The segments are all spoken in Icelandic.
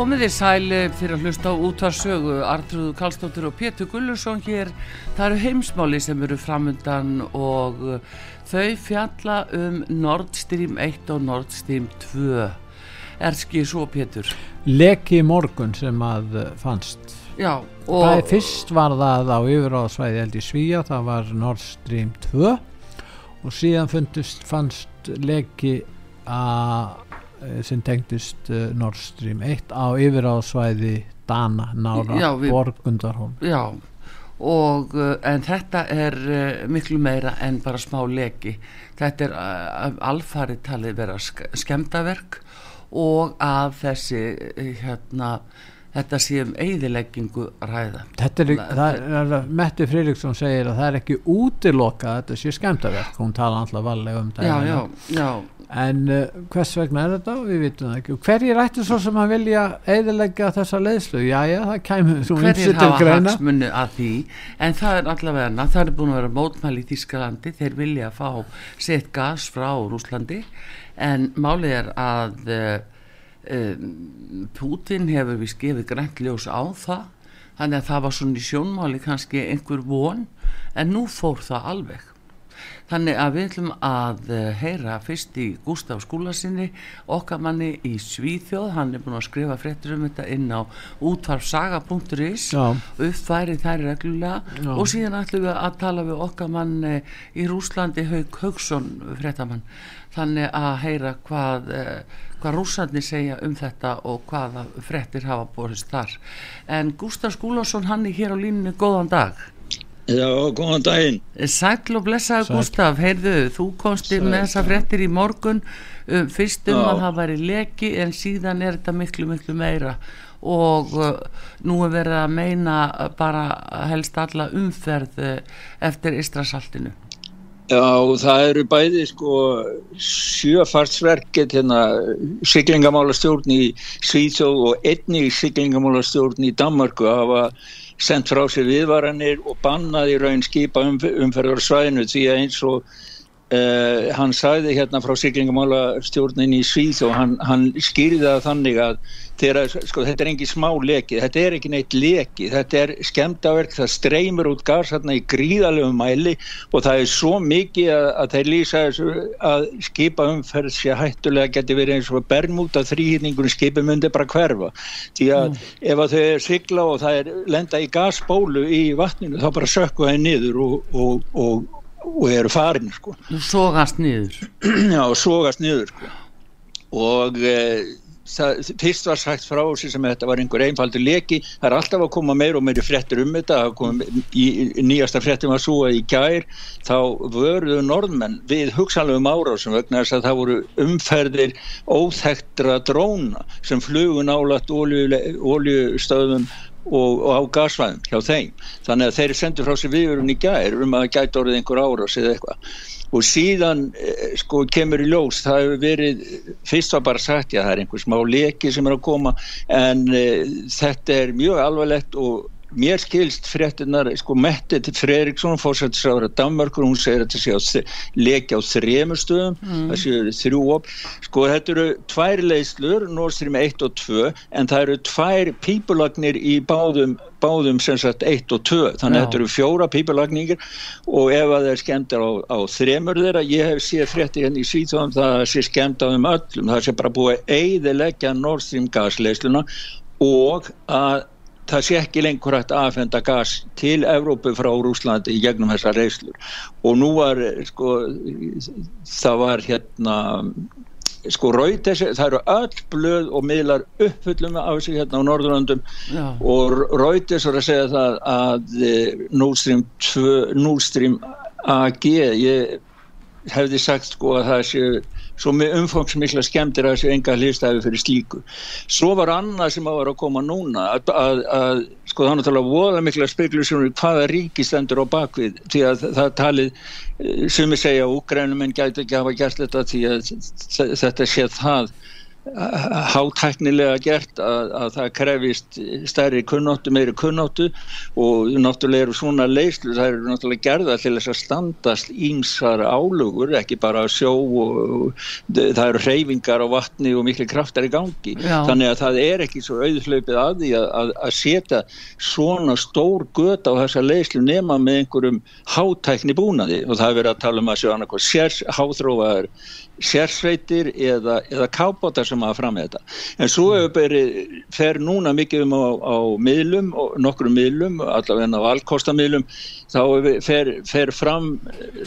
Komið þið sæli fyrir að hlusta á útvarsögu Artrúðu Kallstóttur og Pétur Gullursson hér. Það eru heimsmáli sem eru framundan og uh, þau fjalla um Nord Stream 1 og Nord Stream 2. Er skið svo Pétur? Leki morgun sem að uh, fannst. Já. Og það er fyrst var það á yfiráðsvæði held í Svíja, það var Nord Stream 2 og síðan fundist, fannst leki að Eh, sem tengdist uh, Nord Stream 1 á yfiráðsvæði Dana, Nára, Já, við, Borgundarhólm. Já, og uh, en þetta er uh, miklu meira en bara smá leki. Þetta er alfarið talið vera skemdaverk og að þessi hérna þetta sé um eigðileggingu ræða. Þetta er, það er, Metti Fridriksson segir að það er ekki útiloka þetta sé skemdaverk, hún tala alltaf valega um þetta já, já, já. En uh, hvers vegna er þetta? Við vitum það ekki. Hverjir ættu svo sem að vilja eðilegja þessa leiðslu? Já já það kæmur hverjir hafa hagsmunni að því? En það er allavega það er búin að vera mótmæli í Þískalandi þeir vilja fá sett gas frá Rúslandi en málið er að uh, Putin hefur við skefið grænljós á það þannig að það var svona í sjónmáli kannski einhver von en nú fór það alveg Þannig að við ætlum að eh, heyra fyrst í Gustaf Skúlasinni, okkar manni í Svíþjóð, hann er búin að skrifa fréttur um þetta inn á útvarfsaga.is, uppfærið þær reglulega Já. og síðan ætlum við að tala við okkar manni í Rúslandi Haug Haugsson fréttamann. Þannig að heyra hvað, eh, hvað rúsandi segja um þetta og hvaða fréttir hafa borist þar. En Gustaf Skúlason, hann er hér á línni, góðan dag. Já, góðan daginn. Sæl og blessaði Gustaf, heyrðu, þú komst inn með þessa frettir í morgun, um, fyrst um Já. að það væri leki en síðan er þetta miklu, miklu meira og uh, nú er verið að meina bara helst alla umferð uh, eftir Ístrasaltinu. Já, það eru bæði sko sjöfartsverket hérna siglingamálastjórn í Svíþjóð og einni siglingamálastjórn í Danmarku hafa sendt frá sér viðvaranir og bannaði raun skipa um, umferðar svæðinu því að eins og uh, hann sagði hérna frá siglingamála stjórnin í Svíð og hann, hann skýrði það þannig að þeirra, sko, þetta er engin smá leki, þetta er ekki neitt leki, þetta er skemdaverk, það streymur út gas hérna í gríðalöfum mæli og það er svo mikið að, að þeir lýsa að skipa umferð sé hættulega geti verið eins og bermúta þrýhýtningunum skipum undir bara hverfa því að mm. ef að þau er sigla og það er lenda í gasbólu í vatninu þá bara sökku það niður og, og, og, og eru farin sko. og sógast niður já og sógast niður sko. og e, það, fyrst var sagt frá sem þetta var einhver einfaldur leki það er alltaf að koma meir og meiri frettir um þetta í, í nýjasta frettum var svo að í gær þá vörðu norðmenn við hugsanlegum árásum vegna þess að það voru umferðir óþektra dróna sem flugu nálat óljustöðum og, og á gasvæðum hjá þeim. Þannig að þeir sendu frá sér viðurum í gær um að gæta orðið einhver árás eða eitthvað. Og síðan eh, sko kemur í ljós það hefur verið, fyrst var bara sagt já það er einhver smá leki sem er að koma en e, þetta er mjög alvarlegt og mér skilst fréttinar sko Mette Fredriksson fórsættisraður af Danmarkur, hún segir að þetta sé að leki á þremur stöðum mm. það séu þrjú op. Sko þetta eru tvær leyslur, Nord Stream 1 og 2 en það eru tvær pípulagnir í báðum báðum sem sagt 1 og 2 þannig að þetta eru fjóra pípulagningir og ef að það er skemmt á, á þremur þeirra, ég hef séð frétti henni hérna í Svíþjóðum það sé skemmt á þeim öllum. Það sé bara búið að eiðilegja Nord Stream gasleysluna og að það sé ekki lengur hægt að aðfenda gas til Evrópu frá Rúslandi í gegnum þessar reyslur og nú var sko það var hérna sko Reuters, það eru öll blöð og miðlar uppfullum af þessu hérna á Norðurlandum Já. og Reuters var að segja það að eh, Nord Stream, 2, Nord Stream AG ég hefði sagt sko að það séu svo með umfangsmikla skemmtir að þessu enga hlýstæfi fyrir slíku. Svo var annað sem að var að koma núna að, að, að sko þannig að tala voða mikla speklusjónur hvaða ríki stendur á bakvið því að það talið eh, sem ég segja úgrænum en gæti ekki hafa gert þetta því að þetta sé það hátæknilega gert að, að það krefist stærri kunnóttu, meiri kunnóttu og náttúrulega eru svona leyslu, það eru náttúrulega gerða til þess að standast ímsar álugur, ekki bara sjó og, og það eru hreyfingar á vatni og miklu kraftar í gangi Já. þannig að það er ekki svo auðhlaupið að því að, að setja svona stór göt á þessa leyslu nema með einhverjum hátækni búnaði og það er verið að tala um að sjá annað sérs háþróaður sérsveitir eða, eða kábátar sem hafa fram með þetta. En svo mm. fer núna mikið um á, á miðlum, nokkru miðlum, allavega á allkostamíðlum, þá fer, fer fram,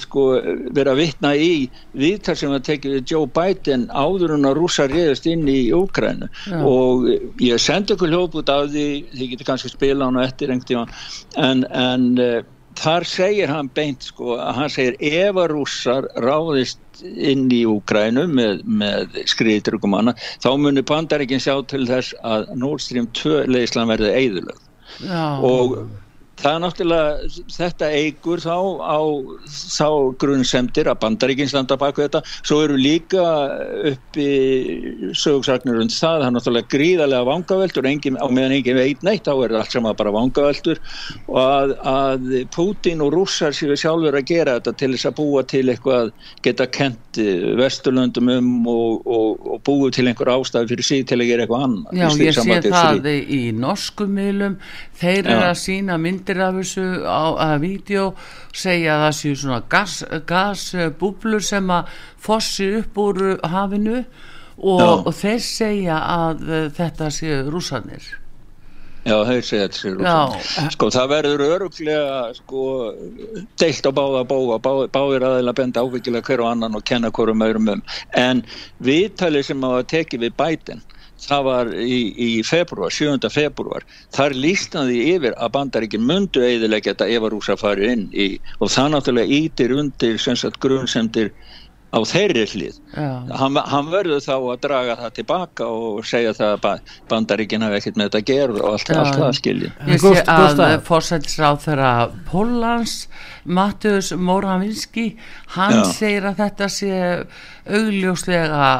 sko, vera vittna í viðtal sem að tekja Joe Biden áður en að rúsa reyðast inn í Úkrænu ja. og ég sendi okkur hljóput af því, þið getur kannski spila hann og eftir einhvern tíma, en, en eh, þar segir hann beint sko að hann segir ef að rússar ráðist inn í Úkrænu með, með skriðitrygum hana þá munir Pandaríkinn sjá til þess að Nord Stream 2 leðislan verði eðlögð og það er náttúrulega, þetta eigur þá á þá grunnsemdir að bandaríkinn standa baka þetta. Svo eru líka uppi sögursagnir und það, það er náttúrulega gríðarlega vangaveltur á meðan engin veit neitt, þá er allt sama bara vangaveltur. Og að, að Putin og rússar séu sjálfur að gera þetta til þess að búa til eitthvað geta kent vesturlöndum um og, og, og búið til einhver ástæði fyrir síð til að gera eitthvað annar Já, ég sé það í norskum miðlum. Þeir eru að sína myndir myndir af þessu á vídeo segja að það séu svona gasbúblur gas, sem að fossi upp úr hafinu og, og þeir segja að þetta séu rúsanir Já, þeir segja þetta séu rúsanir Sko það verður öruglega sko deilt á báða bá, báðir aðeins að benda ávikilega hver og annan og kenna hverjum öðrum um. En viðtalið sem að tekið við bætinn það var í, í februar, 7. februar þar lístnaði yfir að bandaríkinn mundu eiðilegja þetta ef að rúsa farið inn í, og það náttúrulega ítir undir grunnsendir á þeirri hlið. Hann, hann verður þá að draga það tilbaka og segja það að bandaríkinn hafi ekkert með þetta að gera og allt, allt það skilji. Ég sé að fórsættisráð þeirra Pólans Mattius Moravinski hann Já. segir að þetta sé augljóslega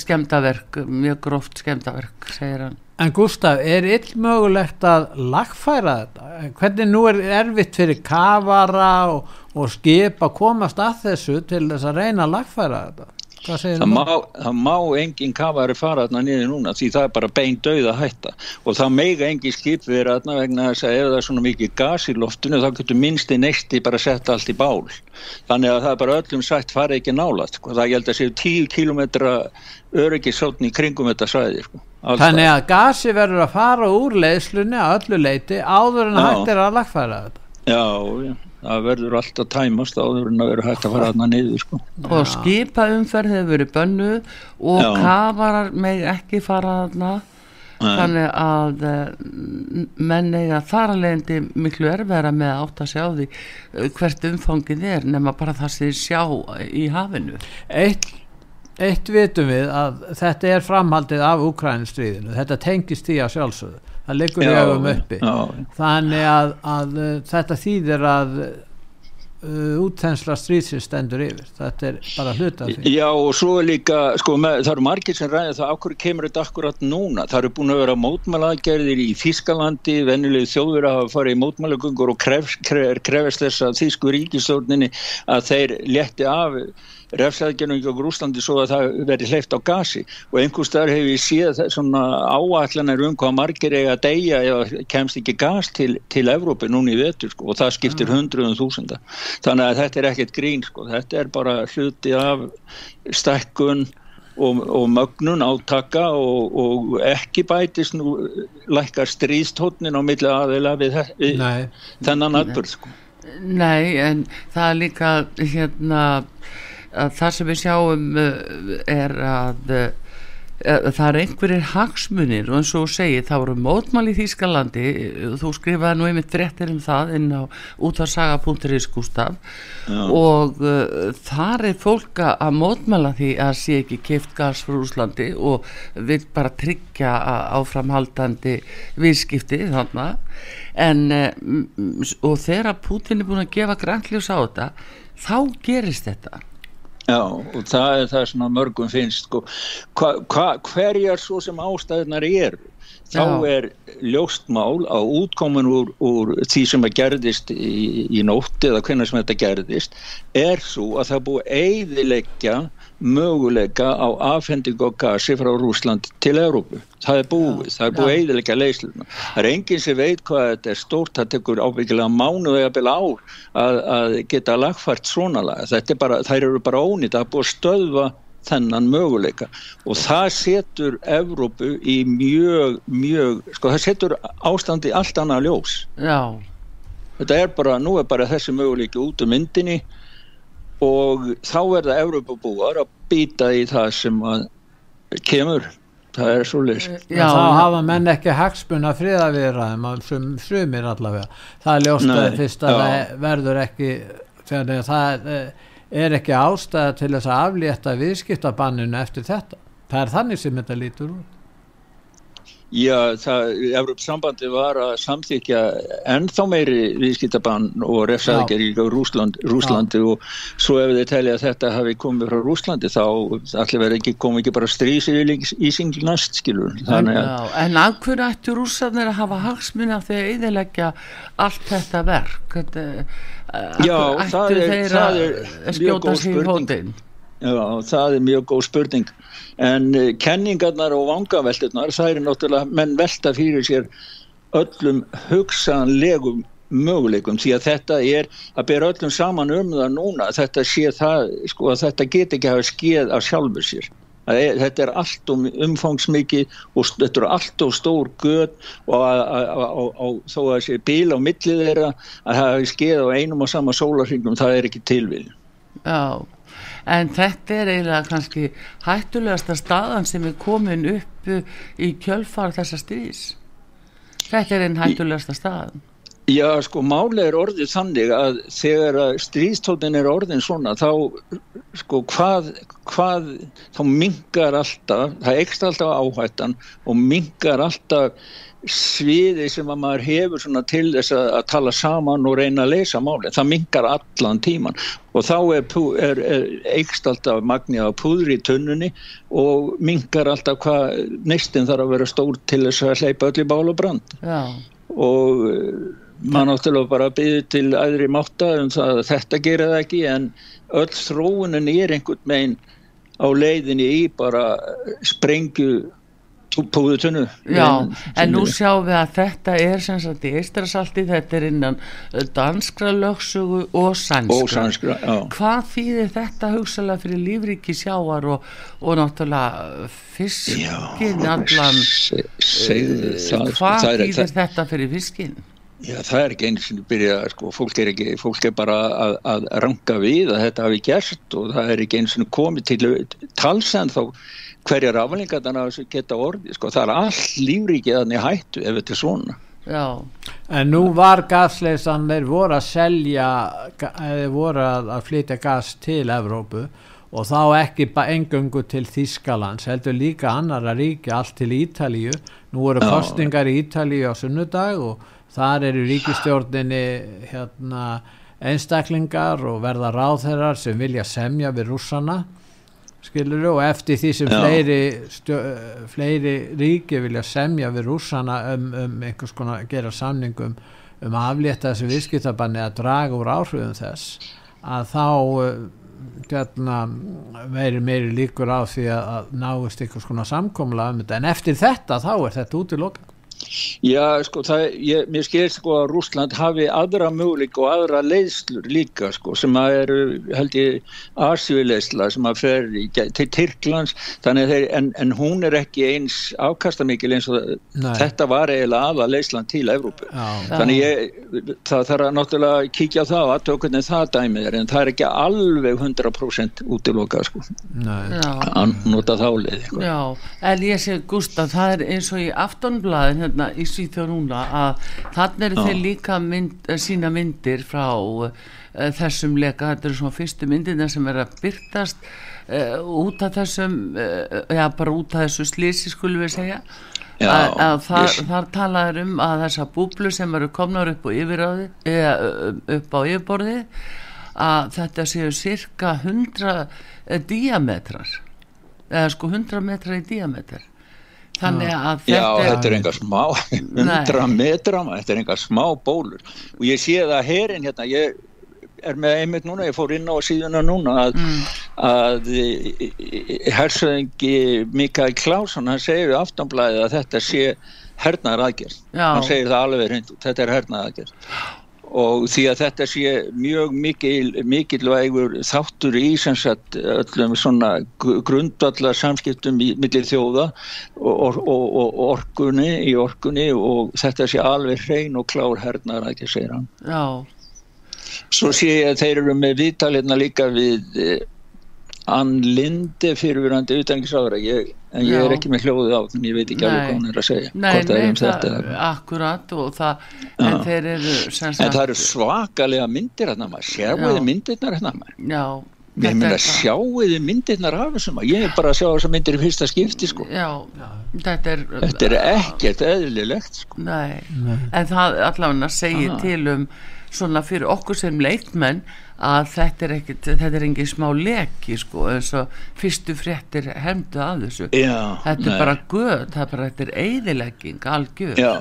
skemdaverk mjög gróft skemdaverk segir hann En Gustaf, er illmögulegt að lagfæra þetta? Hvernig nú er erfitt fyrir kavara og, og skip að komast að þessu til þess að reyna að lagfæra þetta? Það má, það má engin kavari fara þarna niður núna því það er bara bein döið að hætta og það meiga engin skip vera þarna vegna þess að ef það er svona mikið gas í loftinu þá getur minnsti neisti bara að setja allt í bál þannig að það er bara öllum sagt fara ekki nálat sko. það gælt að séu tíu kílometra öryggisótni kringum þetta svæði sko. Þannig að gasi verður að fara úr leiðslunni að öllu leiti áður en hægt er að lagfæra þetta. Já, já. Það verður alltaf tæmast áður en að vera hægt að fara aðna niður sko. og skipaumferð hefur verið bönnu og Já. kafarar með ekki fara aðna þannig að eh, menn eiga þar alvegndi miklu erfæra með að átta sig á því eh, hvert umfangin er nema bara það sem sjá í hafinu. Eitt, eitt vitum við að þetta er framhaldið af Ukrænistríðinu, þetta tengist því að sjálfsögðu. Það liggur í öfum uppi. já. þannig að, að uh, þetta þýðir að uh, útþensla stríðsins stendur yfir. Þetta er bara hluta því. Já og svo er líka, sko með, það eru margir sem ræða það okkur kemur þetta akkurat núna? Það eru búin að vera mótmælagerðir í Þískalandi vennileg þjóður að fara í mótmælagungur og kref, kref, krefast þess að Þísku ríkistórninni að þeir létti af refsaðgjörnum í Grúslandi svo að það veri hleyft á gasi. Og einhver staðar hefur ég séð svona áallanir um hvað margir eiga að deyja eða kemst ekki gas til, til Evrópi núni í vetur sko, og það skiptir ah. hundruðum þúsunda þannig að þetta er ekkert grín sko, þetta er bara hluti af stekkun og, og mögnun átaka og, og ekki bætist nú lækkar stríðstótnin á milli aðeila við, við þennan atbyrð sko. Nei, en það er líka hérna að það sem við sjáum uh, er að uh, það er einhverjir hagsmunir og eins og segið það voru mótmál í Þýskalandi. Þú skrifaði nú einmitt fréttir um það inn á útvarsaga.is Gustaf Já. og uh, þar er fólk að mótmæla því að sé ekki keift gas frá Úslandi og vil bara tryggja áframhaldandi viðskipti þannig en uh, og þegar Putin er búin að gefa grænljus á þetta þá gerist þetta Já og það er það sem að mörgum finnst sko. hva, hva, hverjar svo sem ástæðunar eru þá Já. er ljóstmál á útkomin úr, úr því sem að gerðist í, í nótti eða hvernig sem þetta gerðist er svo að það búið eidilegja möguleika á afhendingu og gasi frá Rúsland til Európu. Það er búið, já, það er búið ja. eiginlega leysluna. Það er enginn sem veit hvað þetta er stórt, það tekur ábyggilega mánu eða bila ár að, að geta lagfært svona lag. Þetta er bara, þær eru bara ónýtt, er búið að stöðva þennan möguleika og það setur Evrópu í mjög, mjög, sko það setur ástandi allt annað ljós. Já. Þetta er bara, nú er bara þessi möguleiki út um myndinni og þá verða Európabúar að býta í það sem kemur. Það er svo list þá hafa menn ekki hagspunna friðavirðaðum sem sumir allavega. Það er ljóstaði fyrst að það verður ekki þegar það er ekki ástæða til þess að aflétta viðskiptabanninu eftir þetta. Það er þannig sem þetta lítur út Já, Európsambandi var að samþykja ennþá meiri viðskiptabann og refsaðgerði í Rúsland, Rúslandi Já. og svo ef þið telja að þetta hafi komið frá Rúslandi þá allir verið ekki komið ekki bara strísið í singlnast, skilur. Að... En af hverju ættu rúsarnir að hafa hagsmunna þegar eðilegja allt þetta verk? Þetta, Já, það er, það er mjög góð spurning. Já, það er mjög góð spurning. En uh, kenningarnar og vangavelturnar það er náttúrulega menn velta fyrir sér öllum hugsanlegum möguleikum því að þetta er að bera öllum saman um það núna þetta sé það, sko að þetta get ekki hafa skeið af sjálfur sér. Er, þetta er allt um umfangsmikið og þetta eru allt og stór göð og að, að, að, þó að sé bíl á millið þeirra að hafa skeið á einum og sama sólarhingum það er ekki tilvið Já en þetta er eiginlega kannski hættulegasta staðan sem er komin upp í kjölfar þessa styrís þetta er einn hættulegasta staðan. Já, sko, máli er orðið þannig að þegar stríðstótin er orðin svona, þá, sko, hvað, hvað, þá mingar alltaf, það ekst alltaf áhættan og mingar alltaf sviði sem að maður hefur til þess að, að tala saman og reyna að leysa máli, það mingar allan tíman. Og þá er, er, er eikst alltaf magnið á púðri í tunnunni og mingar alltaf hvað neistinn þarf að vera stór til þess að hleypa öll í bál og brand. Já. og eh, maður náttúrulega bara byrði til aðri mátta um það að þetta gera það ekki en öll þróunin er einhvern megin á leiðinni í bara sprengju púðu tunnu. Já, en nú sjáum við að þetta er sem sagt í Eistrasalti þetta er innan danskra lögsugu og sænskra, og sænskra hvað þýðir þetta hugsalega fyrir lífriki sjáar og, og náttúrulega fiskin allan se, segðu, það, hvað það er, þýðir það, þetta fyrir fiskin Já, það er ekki eins og byrja, sko, fólk er, ekki, fólk er bara að, að ranka við að þetta hafi gert og það er ekki eins og komið til talsend þá hverjar aflingar þannig að þessu geta orði sko. það er all lífrikið þannig hættu ef þetta er svona Já. en nú var gasleysan þeir voru að selja þeir voru að, að flytja gas til Evrópu og þá ekki bara engöngu til Þískalands heldur líka annara ríki allt til Ítalíu nú voru kostingar í Ítalíu á sunnudag og þar eru ríkistjórninni hérna einstaklingar og verða ráðherrar sem vilja semja við rússana skilur og eftir því sem fleiri, stjó, fleiri ríki vilja semja við rússana um, um einhvers konar gera samningum um að aflétta þessu viðskiptabanni að draga úr áhrifum þess að þá hérna, meiri meiri líkur á því að náist einhvers konar samkomla um þetta. En eftir þetta þá er þetta út í loka Já, sko, það, ég, mér sker sko að Rúsland hafi aðra möguleik og aðra leiðslur líka, sko, sem að eru, held ég, Asíuleisla sem að fer í, til Tyrklands, þannig þeir, en, en hún er ekki eins afkastamikil eins og Nei. þetta var eiginlega aða leisland til Evrópu. Já. Þannig ég, það þarf að náttúrulega kíkja á það og aðtökunni það dæmið er, en það er ekki alveg 100% útilokað, sko, að nota þálið. Sko. Já, en ég sé, Gustaf, það er eins og í aftonblæðin, hérna í Svíþjóð núna að þannig eru þeir líka mynd, eh, sína myndir frá uh, þessum leka, þetta eru svona fyrstu myndirna sem er að byrtast uh, út af þessum uh, já bara út af þessu slísi skulum við segja. Já, að, að þar, þar talaður um að þessa búblu sem eru komnar upp á yfiráði upp á yfirborði að þetta séu cirka 100 diametrar eða sko 100 metrar í diametrar þannig að þetta Já, er þetta er enga smá, 100 metra þetta er enga smá bólur. Og ég sé það að herin hérna ég er með einmitt núna, ég fór inn á síðuna núna að, mm. að hersöðingi Mikael Klásson, hann segir í aftanblæði að þetta sé hernaðar aðgerð hann segir það alveg hreint, þetta er hernaðar aðgerð og því að þetta sé mjög mikil, mikilvægur þáttur í sagt, öllum svona grundvallar samskiptum millir þjóða og, og, og orkunni í orkunni og þetta sé alveg hrein og klár hernar ekki segir hann Já. svo sé ég að þeir eru með viðtalirna líka við eh, Ann Linde fyrirverandi utangisára en ég er ekki með hljóðið á þannig ég veit ekki alveg hvað hún er að segja nei, hvort það er um þetta akkurat það, en þeir eru en það eru svakalega myndir hérna maður. Sjáuði myndirnar hérna maður? Já. Ég meina sjáuði myndirnar af þessum ég er bara að sjá þessar myndir í fyrsta skipti sko. Já, þetta er Þetta er ekkert eðlilegt sko. Nei, Nei. en það allavega segir til um svona fyrir okkur sem leikmenn að þetta er ekki, þetta er engin smá leki sko, eins og fyrstu fréttir hefndu að þessu. Já, þetta er bara göð, það er bara, þetta er eigðilegging, algjör. Já,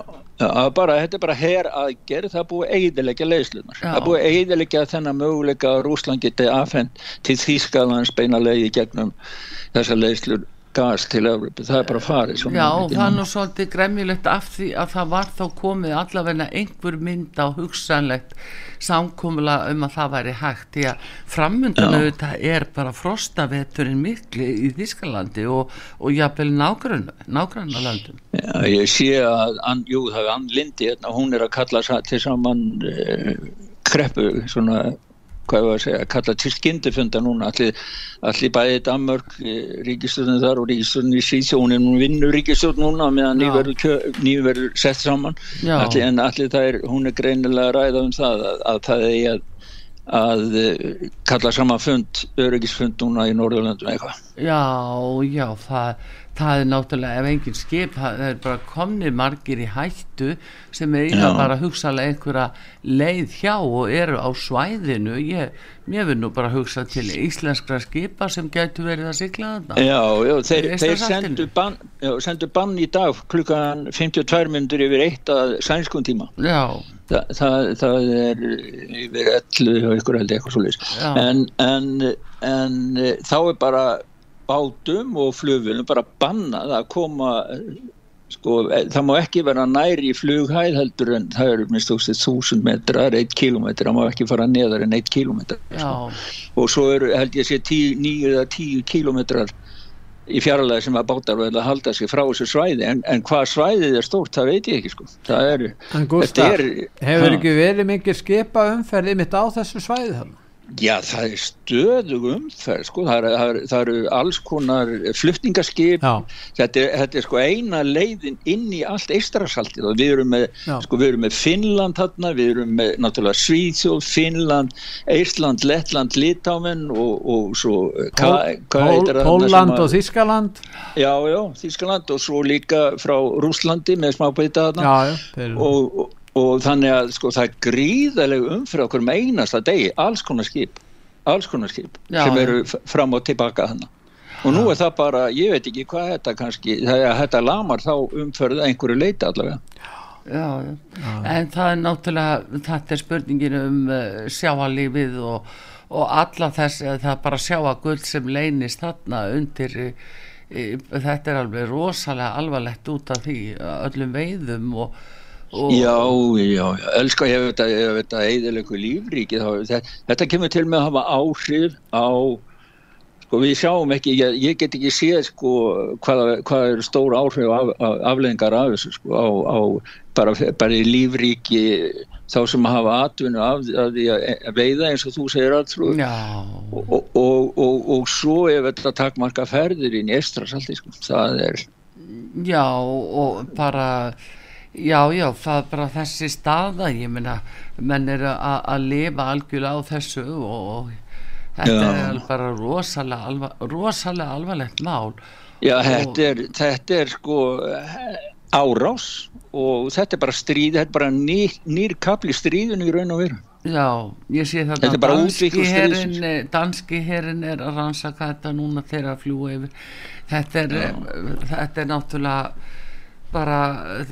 já, bara, þetta er bara her aðgerð það er búið eigðilegja leyslunar það búið eigðilegja þennan möguleika að Rúsland geti afhengt til Þýskalands beina leiði gegnum þessa leyslur gas til Európa, það er bara farið Já, það er nú svolítið gremmilegt af því að það var þá komið allavegna einhver mynd á hugsanlegt samkómula um að það væri hægt. Því að framundinu þetta er bara frostaveturinn mikli í Þískalandi og, og jafnvel nágranna landum Já, ég sé að, an, jú, það er Ann Lindi hérna, hún er að kalla til saman eh, kreppu svona hvað var að segja, kalla til skyndifunda núna, allir, allir bæði Danmörk, eh, ríkistöðun þar og ríkistöðun í Svíðsjónin, hún vinnur ríkistöðun núna meðan nýjum verður sett saman, allir, en allir það er, hún er greinilega ræða um það að, að það er að, að eh, kalla saman fund, öryggisfund núna í Norðurlandum eitthvað. Já, já, það það er náttúrulega ef engin skip það er bara komnið margir í hættu sem er íða bara hugsalega einhverja leið hjá og eru á svæðinu. Ég, ég vil nú bara hugsa til íslenskra skipa sem getur verið að sigla þetta Já, já þeir, þeir sendu, bann, já, sendu bann í dag klukkan 52 minnur yfir eitt að sænskun tíma. Já. Þa, það, það er yfir 11 og ykkur held eitthvað svo en, en, en þá er bara bátum og flugvölum bara bannað að koma sko, e, það má ekki vera næri í flughæð heldur en það eru minnst þúsund metrar, eitt kilómetr það má ekki fara neðar en eitt kilómetr sko. og svo eru held ég að sé nýju eða tíu kilómetrar í fjarlæði sem að bátar verða að halda sig frá þessu svæði. En, en hvað svæðið er stórt það veit ég ekki sko. Það er, Gustaf, er, hefur ekki verið mikið skipa umferðið mitt á þessu svæði þannig Já, það er stöðug umferð, sko, það, er, það, er, eru alls konar flutningaskip, þetta er, þetta er sko eina leiðin inn í allt eistrasaltið og við erum með, sko, við erum með Finnland þarna, við erum með náttúrulega Svíðsjóð, Finnland, Eistland, Lettland, Litámen og, og svo Póland og Þískaland. Já, já, Þískaland og svo líka frá Rúslandi með smábæta þarna. Og, og og þannig að sko það er gríðarlega umfyrir okkur með einasta degi, alls konar skip. Alls konar skip Já, sem eru fram og tilbaka þannig og nú er það bara, ég veit ekki hvað þetta kannski, það er þetta lamar þá umförð einhverju leita allavega. Já, já. en það er náttúrulega þetta er spurningin um uh, sjáalífið og, og alla þess að það er bara sjáagull sem leynist þarna undir í, í, þetta er alveg rosalega alvarlegt út af því öllum veiðum og, og Já, já, já, elskar ég veit að, að eðilegu lífríki. Þá, þetta, þetta kemur til með að hafa áhrif á sko við sjáum ekki, ég, ég get ekki séð sko hvað, hvað eru stór áhrif af, af, afleðingar af þessu sko á, á bara, bara í lífríki þá sem hafa atvinnu af, af því að veiða eins og þú segir alltrú já, og, og, og, og, og svo ef þetta takmarka ferðir inn í estrasalti sko, það er já og bara já, já, það er bara þessi staða ég meina, menn eru að að lifa algjörlega á þessu og, og þetta Já. er bara rosalega, alva, rosalega alvarlegt mál Já, Og- þetta er, þetta er sko eh, árás og þetta er bara stríð, þetta er bara nýr, nýr kapli stríðinu í raun og veru. Já, ég sé er bara danski herin, stríðsins. danski herin er að rannsaka þetta núna þegar að fljúa yfir þetta er, þetta er náttúrulega bara,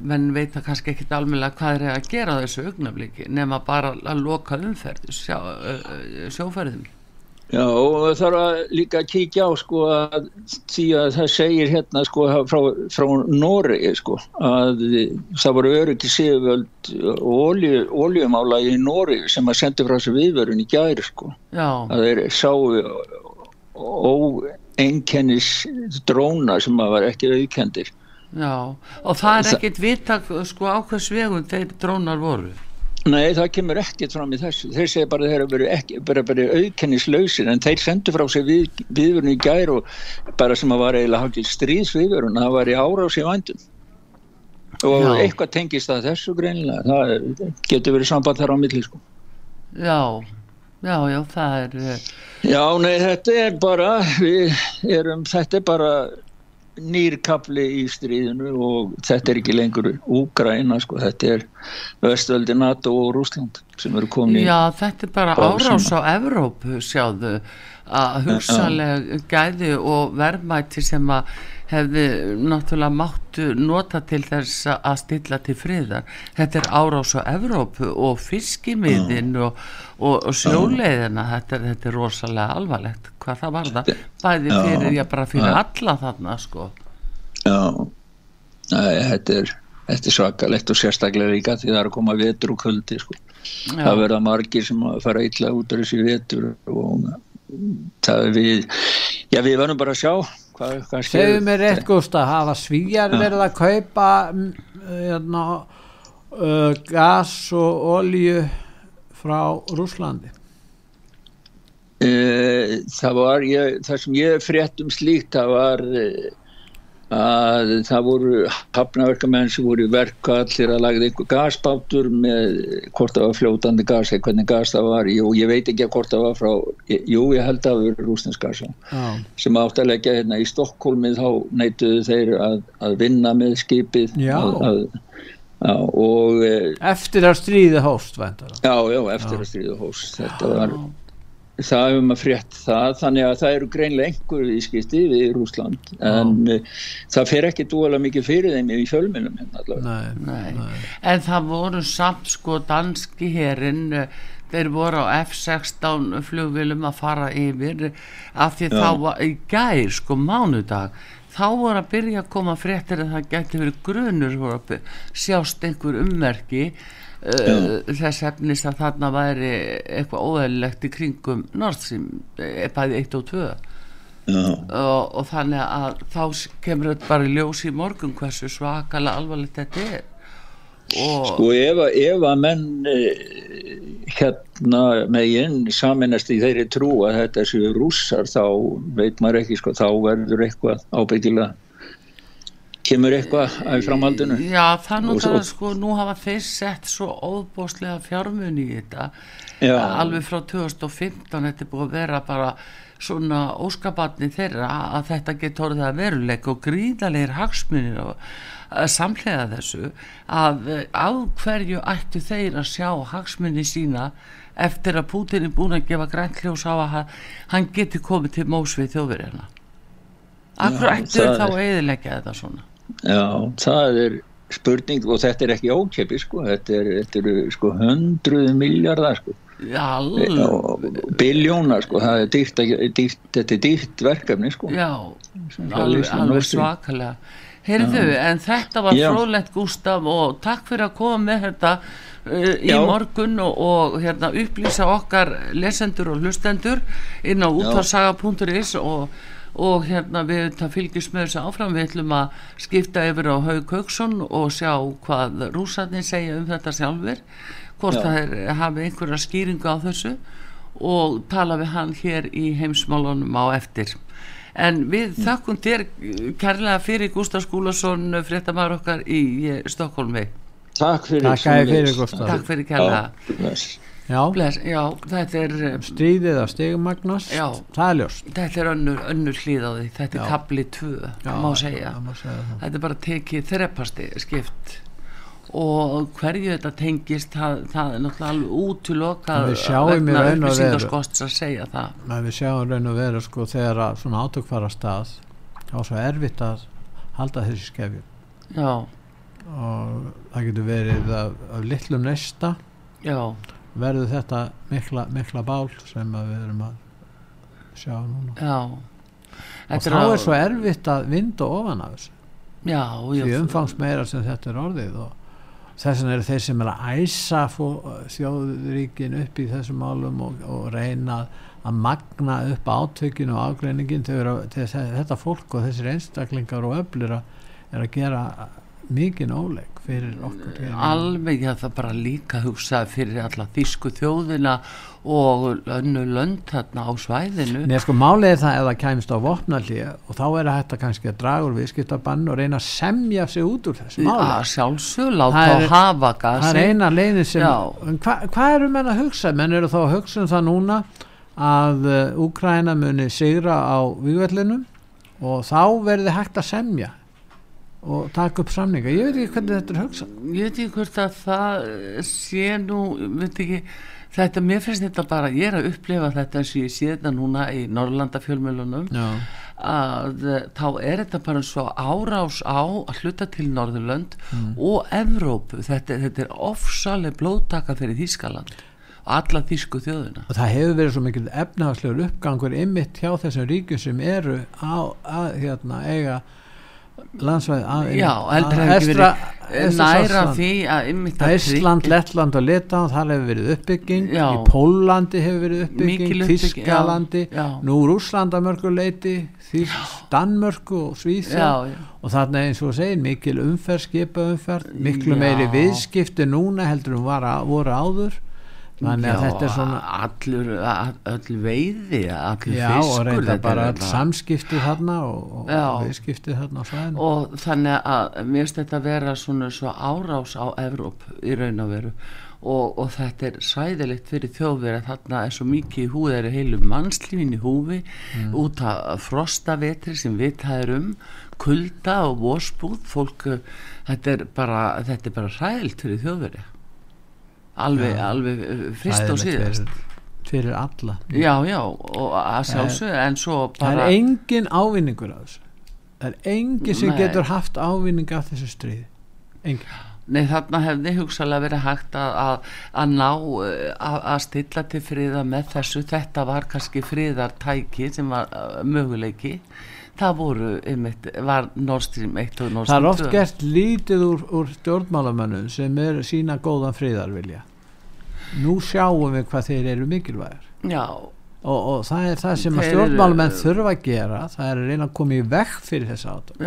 menn veit að kannski ekkit almennilega hvað er að gera þessu augnabliki nema bara að loka umferð sjá, ö, sjóferðum. Já, og það þarf að líka að kíkja á sko að því að það segir hérna sko frá, frá Noregi sko að það voru öryggi séuvöld og olju, oljumála í Noregi sem að sendi frá sér viðvörun í gæri sko. Já, að þeir sáu óeinkennis dróna sem að var ekki aukendir já og það er ekkit vita sko á hvers vegum þeir drónar voru Nei, það kemur ekkert fram í þessu. Þeir segja bara að þeir eru bara aukennislausir en þeir sendu frá sig við, viðvörun í gær og bara sem að var eiginlega hálfgeir stríðsviðvörun að það var í árás í vændum. Og Já. eitthvað tengist að þessu greinilega. Það getur verið samband þar á milli, sko. Já, já, já, það er eh, Já, nei, þetta er bara, við erum, þetta er bara nýrkafli í stríðinu og þetta er ekki lengur Úgræna, sko, þetta er Vestvöldi NATO og Rúsland sem eru komin í Já, þetta er Bara árás á Evrópu, sjáðu, að hugsaleg gæði og verðmæti sem að hefði náttúrulega máttu nota til þess að stilla til friðar. Þetta er árás á Evrópu og fiskimiðin og, og, og sjóleiðina, þetta þetta er rosalega alvarlegt. Hvað það var það? Bæði fyrir, já bara fyrir alla þarna, sko. Já, þetta er, þetta er svakalegt og sérstaklega líka því það er að koma vetur og kuldi sko. Já. það verða margir sem að fara illa út af þessi vetur og það við já við verðum bara að sjá hvað, Segðu mér rétt Gústa, hafa svíjar verið að kaupa mm, hérna, uh, gas og olju frá Rúslandi? Eh, það var ég, það sem ég frétt um slíkt það var eh, að það voru hafnaverkamenn sem voru í verka allir að lagða einhver gasbátur með hvort það var fljótandi gas eða hvernig gas það var. Jú, ég veit ekki hvort það var frá jú ég held að það voru rústins gas já. Já, sem átt að leggja hérna í Stokkólmið þá neituðu þeir að, að vinna með skipið. Já. að, að, já, og eh, eftir að stríði hóst já, já, eftir að stríða hós þetta var það hefur maður frétt það þannig að það eru greinlega einhver viðskipti við Rúsland en uh, það fer ekki dúalega mikið fyrir þeim í fjölminum hérna allavega Nei, Nei. nei. En það voru samt sko danski herin þeir voru á F-16 flugvilum að fara yfir af því Já. þá var í gær sko mánudag þá voru að byrja að koma fréttir að það geti verið grunur sjást einhver ummerki uh, þess efnis að þarna væri eitthvað óæðilegt í kringum Nord Stream eh, bæði 1 og 2 já, og, og þannig að þá kemur þetta bara í ljós í morgun hversu svakalega alvarlegt þetta er. Og sko ef, ef að menn uh, hérna megin saminast í þeirri trú að þetta séu rússar þá veit maður ekki sko þá verður eitthvað ábyggilega kemur eitthvað að framhaldinu? Já, það það svo- sko, nú hafa þeir sett svo óbóðslega fjármunni í þetta Já. alveg frá 2015 þetta er búið að vera bara svona óskabatni þeirra að þetta getur orðið að veruleik og gríðalegir hagsmunir og samlega þessu að á hverju ættu þeir að sjá hagsmunni sína eftir að Putin er búin að gefa grænt hljós á að hann geti komið til mósvið þjóðverðina Akkur ættu þá að eðilegja þetta svona Já, það er spurning og þetta er ekki ókepi sko, þetta eru er, sko hundruð miljardar sko. Biljónar sko það er dýrt, dýrt, þetta er dýrt verkefni sko. Já, alveg, alveg svakalega. Heyrðu, en þetta var frólægt Gustaf og takk fyrir að koma með þetta uh, í Já. morgun og, og hérna, upplýsa okkar lesendur og hlustendur inn á útvarsaga.is og, og hérna við fylgjum með þessu áfram. Við ætlum að skipta yfir á Haug Haugsson og sjá hvað rúsarnir segja um þetta sjálfur hvort Já. það er, hafi einhverja skýringu á þessu og tala við hann hér í heimsmálunum á eftir. En við þakkum þér kærlega fyrir Gustaf Skúlason fréttamaður okkar í Stokkólmi Takk fyrir Takk fyrir Gustaf Takk fyrir kærlega Já, Bless, já, þetta er eh, stríðið að stegumagnast já, það er ljóst. Þetta er önnur, önnur hlýð á því. Þetta er kapli 2, má segja. þetta er bara tekið þreppasti skipt. Og hverju þetta tengist það, það er náttúrulega alveg útlokkað vegna upplýsingarskosts að segja það. Við sjáum raun og veru sko þegar að svona átök fara stað þá er svo erfitt að halda þessi skefjum. Já. Og það getur verið af, af litlum nesta já verður þetta mikla, mikla bál sem við erum að sjá núna. Já. Og þá er svo erfitt að vinda ofan af þessu. Já, því umfangs meira sem þetta er orðið og þess vegna eru þeir sem er að æsa þjóðuríkin upp í þessum málum og, og reyna að magna upp átökinu og ágreiningin þetta fólk og þessir einstaklingar og öflur er að gera mikið óleg fyrir okkur alveg já það bara líka hugsa fyrir alla þísku þjóðina og önnu lönd þarna á svæðinu. Nei sko málið er það ef það kæmst á vopnallíja og þá er þetta kannski að draga úr viðskiptabann og reyna að semja sig út úr þessu máli. Ja, sjálfsög, láta á hafa það er eina leiðin sem hvað hva eru menn að hugsa? menn eru þá að hugsa um það núna að Úkræna uh, muni sigra á vývellinu og þá verður hægt að semja og taka upp samninga, ég veit ekki hvernig þetta er hugsað. Ég veit ekki hvort að það sé nú, veit ekki þetta, mér finnst þetta bara, ég er að upplifa þetta eins og ég sé þetta núna í Norrlanda fjölmjölunum að þá er þetta bara svo árás á að hluta til Norðurlönd mm. og Evrópu, þetta, þetta er ofsaleg blóttaka fyrir Þískaland alla þísku þjóðuna og það hefur verið svo mikil efnahagslegur uppgangur ymitt hjá þessum ríkjum sem eru á að hérna, eiga landsvæði já, heldur það ekki verið næra því að Ísland, Lettland og Litán þar hefur verið uppbygging. Já. í Pólandi hefur verið uppbygging Þískalandi, nú Rúslanda mörguleiti, Danmörku og Svíþjá og þarna eins og segir mikil umferð, skipa umferð miklu meiri viðskipti núna heldur um voru áður þannig að þetta er svona allur, all veiði allur já, fiskur bara all samskipti þarna og, og viðskipti þarna á svæðinu. Og þannig að mér finnst þetta að vera svona svo árás á Evróp í raun og veru. Og, og þetta er sæðilegt fyrir þjóðverð þarna er svo mikið í húð er heilu mannslífin í húfi mm. út af frostavetri sem við það er um kulda og vósbúð fólk, þetta er bara þetta er bara sæðilt fyrir þjóðverði alveg, já, alveg uh, frist og síðast. fyrir, fyrir alla. Já já og að sjálfsög en svo bara það er engin ávinningur af þessu. Það er engin sem Nei. getur haft ávinning af þessu stríði. Engin Nei þarna hefði hugsalega verið hægt að, að, að ná uh, að, að stilla til friða með þessu. Þetta var kannski friðartæki sem var uh, möguleiki það voru einmitt, var Nord Stream 1 og Nord Stream 2 það er oft gert lítið úr, úr stjórnmálamönnum sem er sína góðan friðarvilja. Nú sjáum við hvað þeir eru mikilvægir. Já. Og, og það er það sem stjórnmálamenn þurfa að gera það er að reyna að koma í vekk fyrir þess aðtönd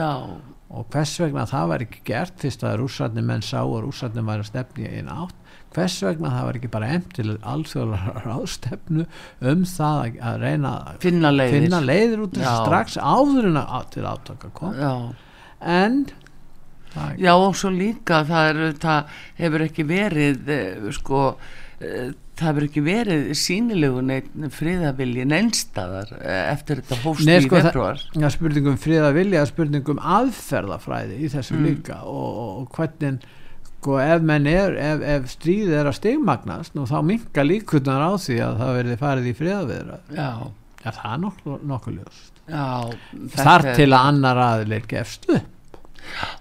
og hvers vegna það var ekki gert fyrst að rússarnir menn sá og rússarnir var að stefni einn átt hvers vegna það var ekki bara emt til alþjóðlar ástefnu um það að reyna að finna leiðir, finna leiðir út strax áður en að til átaka kom já. en Já og svo líka það, er, það hefur ekki verið eh, sko eh, það hefur ekki verið sínilegu neitt friðavilji neinstadar eftir þetta hófst Nei, í sko, februar það er spurningum friðavilja spurningum aðferðafræði í þessu Mm. líka og, og hvernig sko, ef, menn er, ef, ef stríðið er að stigmagnast þá minka líkurnar á því að það verði farið í friðaviðra já, Já, það er nokkuð, nokkuð ljóst. Já Þar til að annar aðileg gefst upp.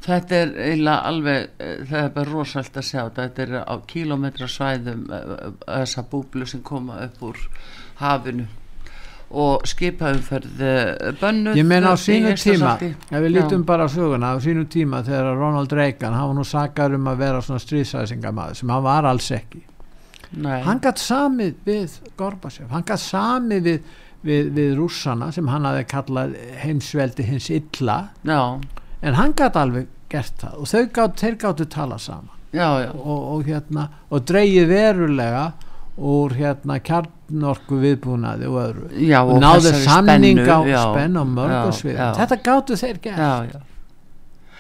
Þetta er eiginlega alveg, eh, það er bara rosalt að sjá þetta, er á kílómetra svæðum eh, eh, þessa búblu sem koma upp úr hafinu og skipaumferð eh, bönnuð. Ég meina á í sínu tíma ef við Já. lítum bara á söguna á sínu tíma þegar Ronald Reagan hann var nú sakar um að vera svona stríðsæsingamæður sem hann var alls ekki. Nei, hann gætt samið við Gorbachev, hann gætt samið við, við, við rússana sem hann hafi kallað heimsveldi hins illa. Já, en hann gætt alveg gert það og þau gáttu tala saman. Já, já, og, og hérna og dreigið verulega úr hérna kjarnorku viðbúnaði og öðru. Já og náðu þessari samning á já, spenn á já, mörgum svið já. þetta gáttu þeir gert. Já, já,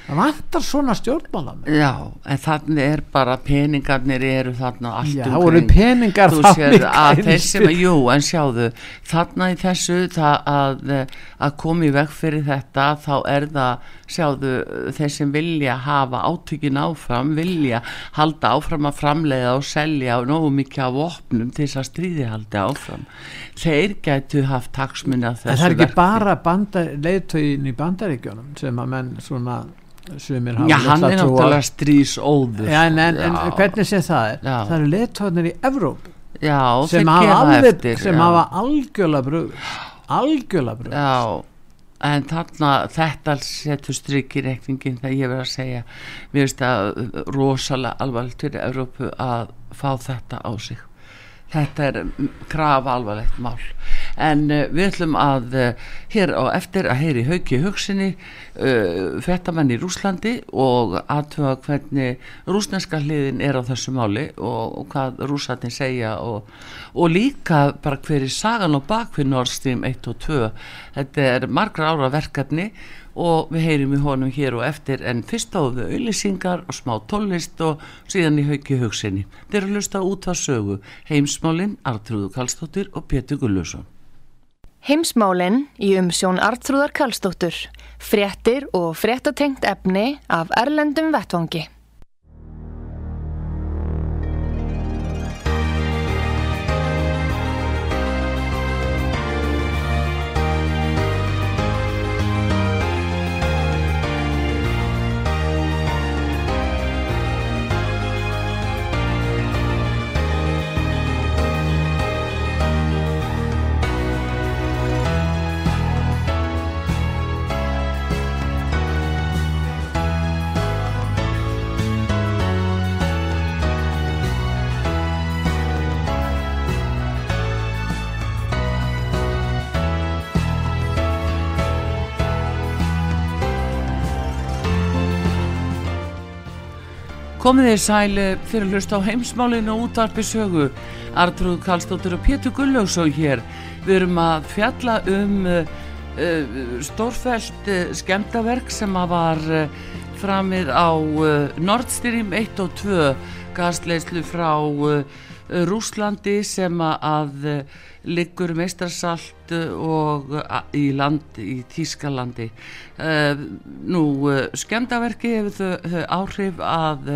það vantar svona stjórnmála já, en þannig er bara peningarnir eru þarna allt já, um kring. peningar þú sér að að, jú, en sjáðu þarna í þessu það að, að koma í veg fyrir þetta þá er það, sjáðu þeir sem vilja hafa átökin áfram vilja halda áfram að framleiða og selja og nógu mikið af vopnum til þess að stríði haldi áfram þeir gætu haft taksmunni En þessu það er ekki verki. bara leiðtögin í bandaríkjónum sem að menn svona sumir hafa Já, hann er náttúrulega strísóður Já, en, en, en hvernig sem það er Já. það eru leiðtöginir í Evróp Já, sem þeir gefa alveg, eftir sem já. hafa algjörlega brugð algjörlega brugð Já, en þarna þetta setur stryk í reikningin þegar ég verið að segja. Mér finnst það rosalega alvarlegt fyrir Evrópu að fá þetta á sig. Þetta er krafa alvarlegt mál en uh, við ætlum að uh, hér á eftir að heyri hauki hugsinni uh, fréttamenn í Rúslandi og aðtöfa hvernig rúsneska hliðin er á þessu máli og, og hvað rússatin segja og, og líka bara hver er sagan og bakvið Nord Stream 1 og 2 þetta er margra ára verkefni og við heyrim í honum hér og eftir en fyrst við auðlýsingar og smá tónlist og síðan í hauki hugsinni. Þeir eru að lusta út að sögu heimsmálin, Artrúðu Kallstóttir og Pétur Gullusson Heimsmálin í umsjón Artrúðar Karlsdóttur. Fréttir og fréttatengt efni af Erlendum Vettvangi. Komið þið sæli fyrir að hlusta á heimsmálinu og útvarpi sögu. Artrúð Kallstóttur og Pétur Gullaugsson hér. Við erum að fjalla um uh, uh, stórfælt uh, skemmtaverk sem að var framið á Nord Stream 1 og 2 gasleislu frá uh, Rúslandi sem að uh, liggur meistarsalt uh, og uh, í land í Þískalandi uh, nú skemmtaverki hefur þau, áhrif að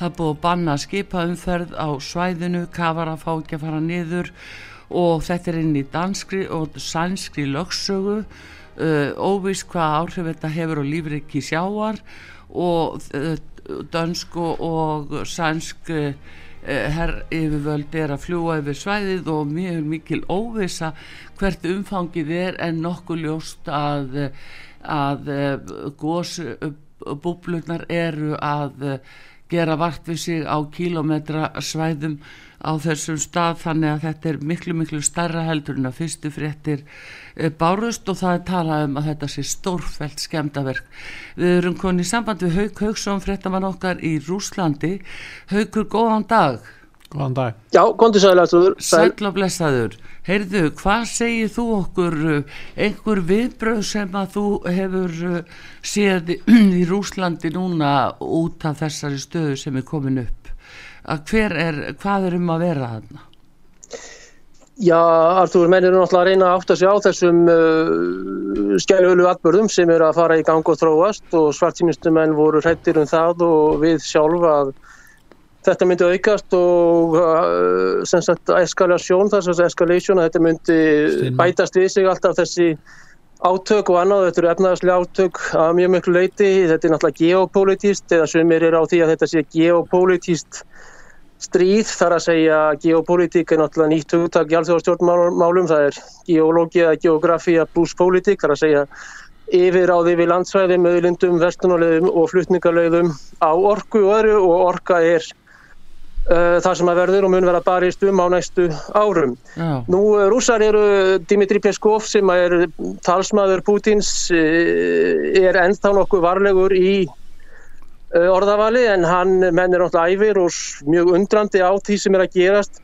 það búið banna skipaumferð á svæðinu, kafara fá ekki að fara niður og þetta er inn í danskri og sænskri lögsögu. Óvís hvað áhrif þetta hefur á lífriki sjáar og dönsk og, og sænsk herr yfirvöld er að fljúa yfir svæðið og mjög mikil óvisa hvert umfangið er en nokkuð ljóst að að gósbúblurnar eru að eh, gera vart við sig á kílometra svæðum á þessum stað þannig að þetta er miklu miklu starra heldur en að fyrstu fréttir eh, bárust og það er talað um að þetta sé stórfælt skemdaverk. Við erum konið í samband við Hauk Hauksson fréttamann okkar í Rúslandi. Haukur, góðan dag. Góðan dag. Já, kontið sæðilega trúður. Sæll og blessaður. Heyrðu, hvað segir þú okkur uh, einhver viðbröð sem að þú hefur uh, séð í, í Rúslandi núna út af þessari stöðu sem er komin upp? Að hver er, hvað er um að vera þarna? Já, Artur, menn eru náttúrulega að reyna að átta sig á þessum uh, skjælölu atbörðum sem eru að fara í gang og þróast og svartímistu menn voru hrættir um það og við sjálf að þetta myndi aukast og uh, sem sagt eskalásjón, þess að eskalation að þetta myndi Stinna. bætast við sig alltaf þessi átök og annað, þetta eru efnaðarslega átök að mjög miklu leiti, þetta er náttúrulega geopolítist eða sumir eru á því að þetta sé geopolítist stríð þar að segja geopolítík er náttúrulega nýtt hugtak í alþjóðastjórnmálum, það er geológi eða geografía pluss pólitík, þar að segja yfiráði við landsvæði, möðlindum, verstunarleiðum og flutningarleiðum á orku og öðru og orka er uh, það sem að verður og mun vera barist um á næstu árum. Já, Nú, uh, rússar eru Dimitri Peskov sem er talsmaður Pútins uh, er ennþá nokkuð varlegur í orðavali en hann menn er náttúrulega æfir og mjög undrandi á því sem er að gerast.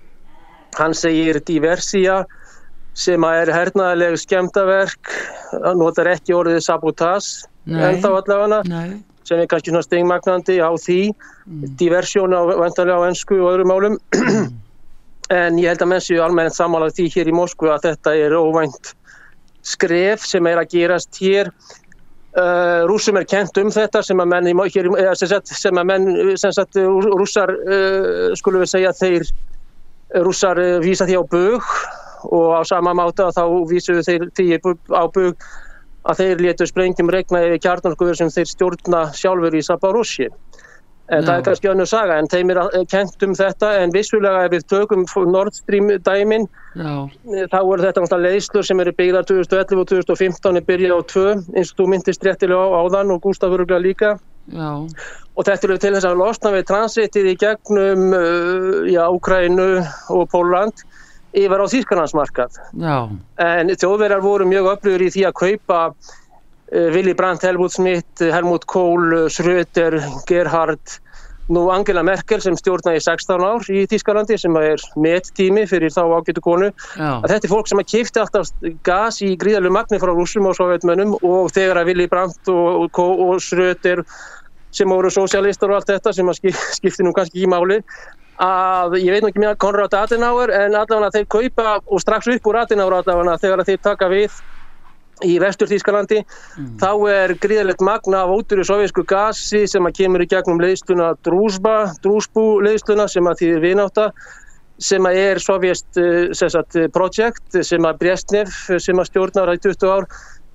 Hann segir diversija sem að er hernaðileg skemmtaverk, hann notar ekki orðið sabotage Nei. en þá allavega sem er kannski svona stingmagnandi á því. Diversjón á vantarlega á ennsku og öðrum málum. En ég held að menn séu almennt sammála því hér í Moskvu að þetta er óvænt skref sem er að gerast hér Uh, rússum er kent um þetta sem að menn, sem, að menn sem sagt, rú- rússar uh, skulum við segja þeir rússar uh, vísa því á bug og á sama máta þá vísuðu þeir því á bug að þeir létu sprengjum regna yfir kjarnarkuður sem þeir stjórna sjálfur í Sabarossi. En það er kannski önnur saga, en þeim er eh, kennt um þetta, en vissulega ef við tökum Nord Stream dæmin, já, eh, þá eru þetta leiðslur sem eru byggðar 2011 og 2015 er byrjað á tvö, eins og þú myndist réttilega á áðan og Gústaf öruglega líka. já, Og þetta eru til þess að losna við transitið í gegnum já, Úkrænu og Póland yfir á Þýskalandsmarkað. já, En þjóðverjar voru mjög öflugur í því að kaupa Willy Brandt, Helmut Schmidt, Helmut Kohl, uh, Schröder, Gerhard, nú Angela Merkel sem stjórnaði í 16 ár í Þýskalandi sem er mettími fyrir þá ágætu konu. já, Að þetta er fólk sem að kifti alltaf gas í gríðalegu magni frá rússum og sovjetmönnum og þegar að Willy Brandt og, og, Kohl og Schröder sem voru sosialistar og allt þetta sem að skip, skipti nú kannski í máli að ég veit ekki mér Konrad Adenauer en allavega þeir kaupa og strax upp úr Adenauer allavega þegar þeir taka við í vestur Þýskalandi þá er gríðalegt magna af óduru sovjesku gasi sem að kemur í gegnum leiðsluna Drúsba, Drúsbú leiðsluna sem að því vináta sem að er sovjest eh, sem eh, project sem að Brestnev sem að stjórnar í 20 ár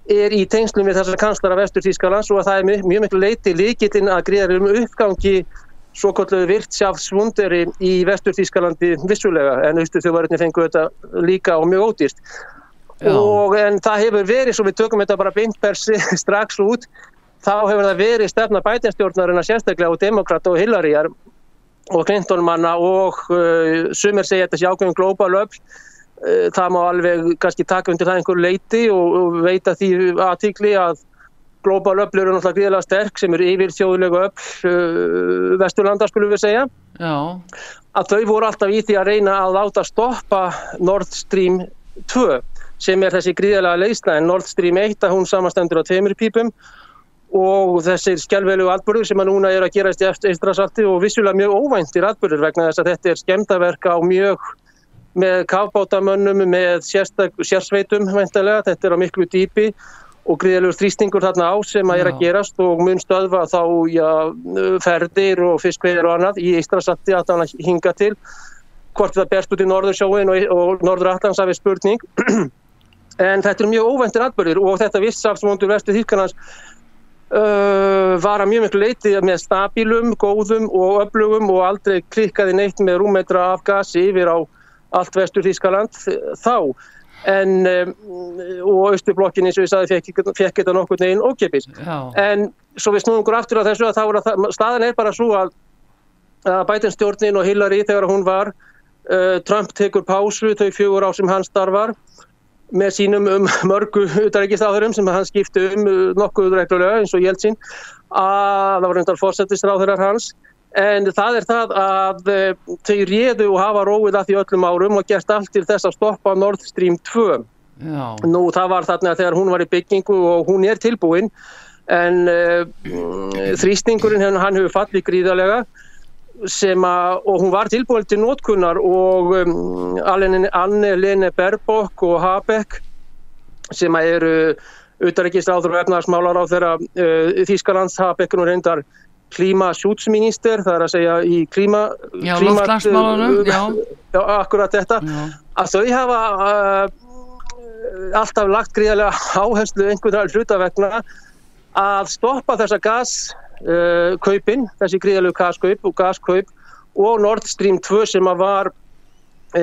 er í tengslum við þessar kanslara vestur Þýskalands og að það er mjög, mjög miklu leiti líkillin að gríðalegum uppgangi svo kalluðu virtsjáfsvunderi í vestur Þýskalandi vissulega en austu þjóðvarinni fengu þetta líka og mjög ódýrt Já. Og en það hefur verið svo við tökum þetta bara beintbers strax út þá hefur það verið stefna bætinstjórnarina sérstaklega og demokrata og Hillaryar og Clinton manna og uh, sumir segja þetta sé ákveðin global öll uh, það má alveg kannski taka undir það einhver leiti og, og veita því aðtíkli að global öll eru náttúrulega gríðilega sterk sem eru yfir þjóðulegu öll uh, vesturlanda skulum við segja. Já, að þau voru alltaf í því að reyna að láta stoppa Nord Stream 2 sem er þessi gríðalega leysna en Nord Stream 1 að hún samastendur á tveimur pípum. Og þessir skjálfvelegu atbyrður sem að núna er að gerast í Eistrasalti og vissulega mjög óvæntir atbyrður vegna þess að þetta er skemmtaverka á mjög með kafbátamönnum, með sérsveitum væntalega, þetta er á miklu dýpi og gríðalegur þrýstingur þarna á sem að er að Já. gerast og mun stöðva þá já, ferðir og fiskveðir og annað í Eistrasalti að hann hinga til. Hvort það berst út í Norðursjóin og, og Norður Allansafi spurning en þetta er mjög óvæntir atbyrðir og þetta vissafsvondur vestu Þýrkanans uh, var að mjög miklu leiti með stabilum, góðum og öflugum og aldrei klikkaði neitt með rúmetra af gasi yfir á allt vestur Þýskaland þá. En um, og austurblokkin eins og ég sagði fekk, þetta nokkur neginn ókipis en svo við snúum okkur aftur á þessu að að það, staðan er bara svo að, að bætinstjórnin og Hillary þegar hún var uh, Trump tekur pásu þau fjögur á sem hann starfar með sínum um mörgu utaríkistáðurum sem hann skipti um uh, nokkuð reglulega eins og Jeltsin. Að það var reyndar fórsetisráðurar hans. En það er það að uh, þau réðu og hafa róið að því öllum árum og gert allt til þess að stoppa Nord Stream 2 já, Nú, það var þarna þegar hún var í byggingu og hún er tilbúin. En uh, þrýstingurinn hann, hefur fallið gríðarlega að, og hún var tilbúin til nótkunnar og um, Anne Lene Berbok og Habeck sem að eru auðarreikistráður og efnarsmálar á þeirra uh, Þýskalands Habeck nú reyndar klímasjútsminister, það er að segja í klíma... Já, loftlagsmálunum. Já, akkurat þetta. Já. Að þau hafa uh, alltaf lagt gríðarlega áherslu einhvern veginn hlutavegna að stoppa þessa gaskaupin, uh, þessi gríðarlegu gaskaup og gaskaup og Nord Stream 2 sem að var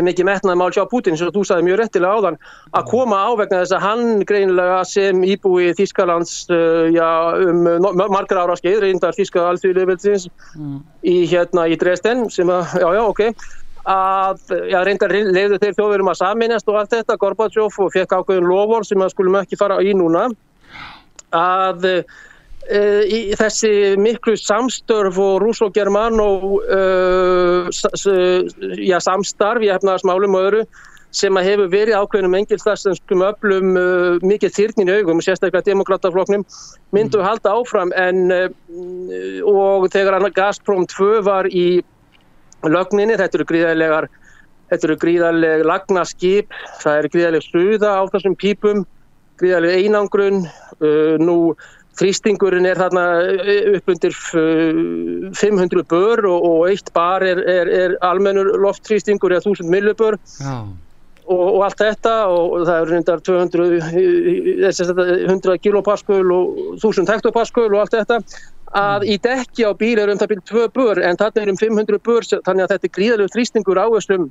mikið metnaði mál hjá Putin sem þú sagði mjög réttilega áðan að koma á vegna þess að hann greinilega sem íbúi Þískalands uh, já, um margar ára skeið reyndar Þíska alþjóðilegveldsins mm. í hérna í Dresden sem að, já já ok að já, reyndar leiðu þeir þjóðverum að saminast og allt þetta, Gorbachev og fekk ákveðin lofur sem að skulum ekki fara í núna að í þessi miklu samstörf og rús og german og uh, ja, samstarf í efnaðarsmálum og öðru sem að hefur verið ákveðnum engilstarsenskum öflum uh, mikið þyrnin í augum, sérstaklega demokratafloknum, myndu að halda áfram en og þegar Gazprom 2 var í lögninni, þetta eru gríðarlegar þetta eru gríðarleg lagnaskip, það eru gríðarleg sluða á þessum pípum, gríðarleg einangrun, nú Þrýstingurinn er þarna eh, upp undir 500 eh, bör og, og eitt bar er, er, er almennur loftþrýstingur eða 1000 millibör. Og, og allt þetta og það er reyndar 200 100 kilopasköl og 1000 hektopasköl og allt þetta. Að í dekki á bíl er um það byrjum 2 bör en þarna er um 500 bör þannig að þetta er gríðalegu þrýstingur áherslum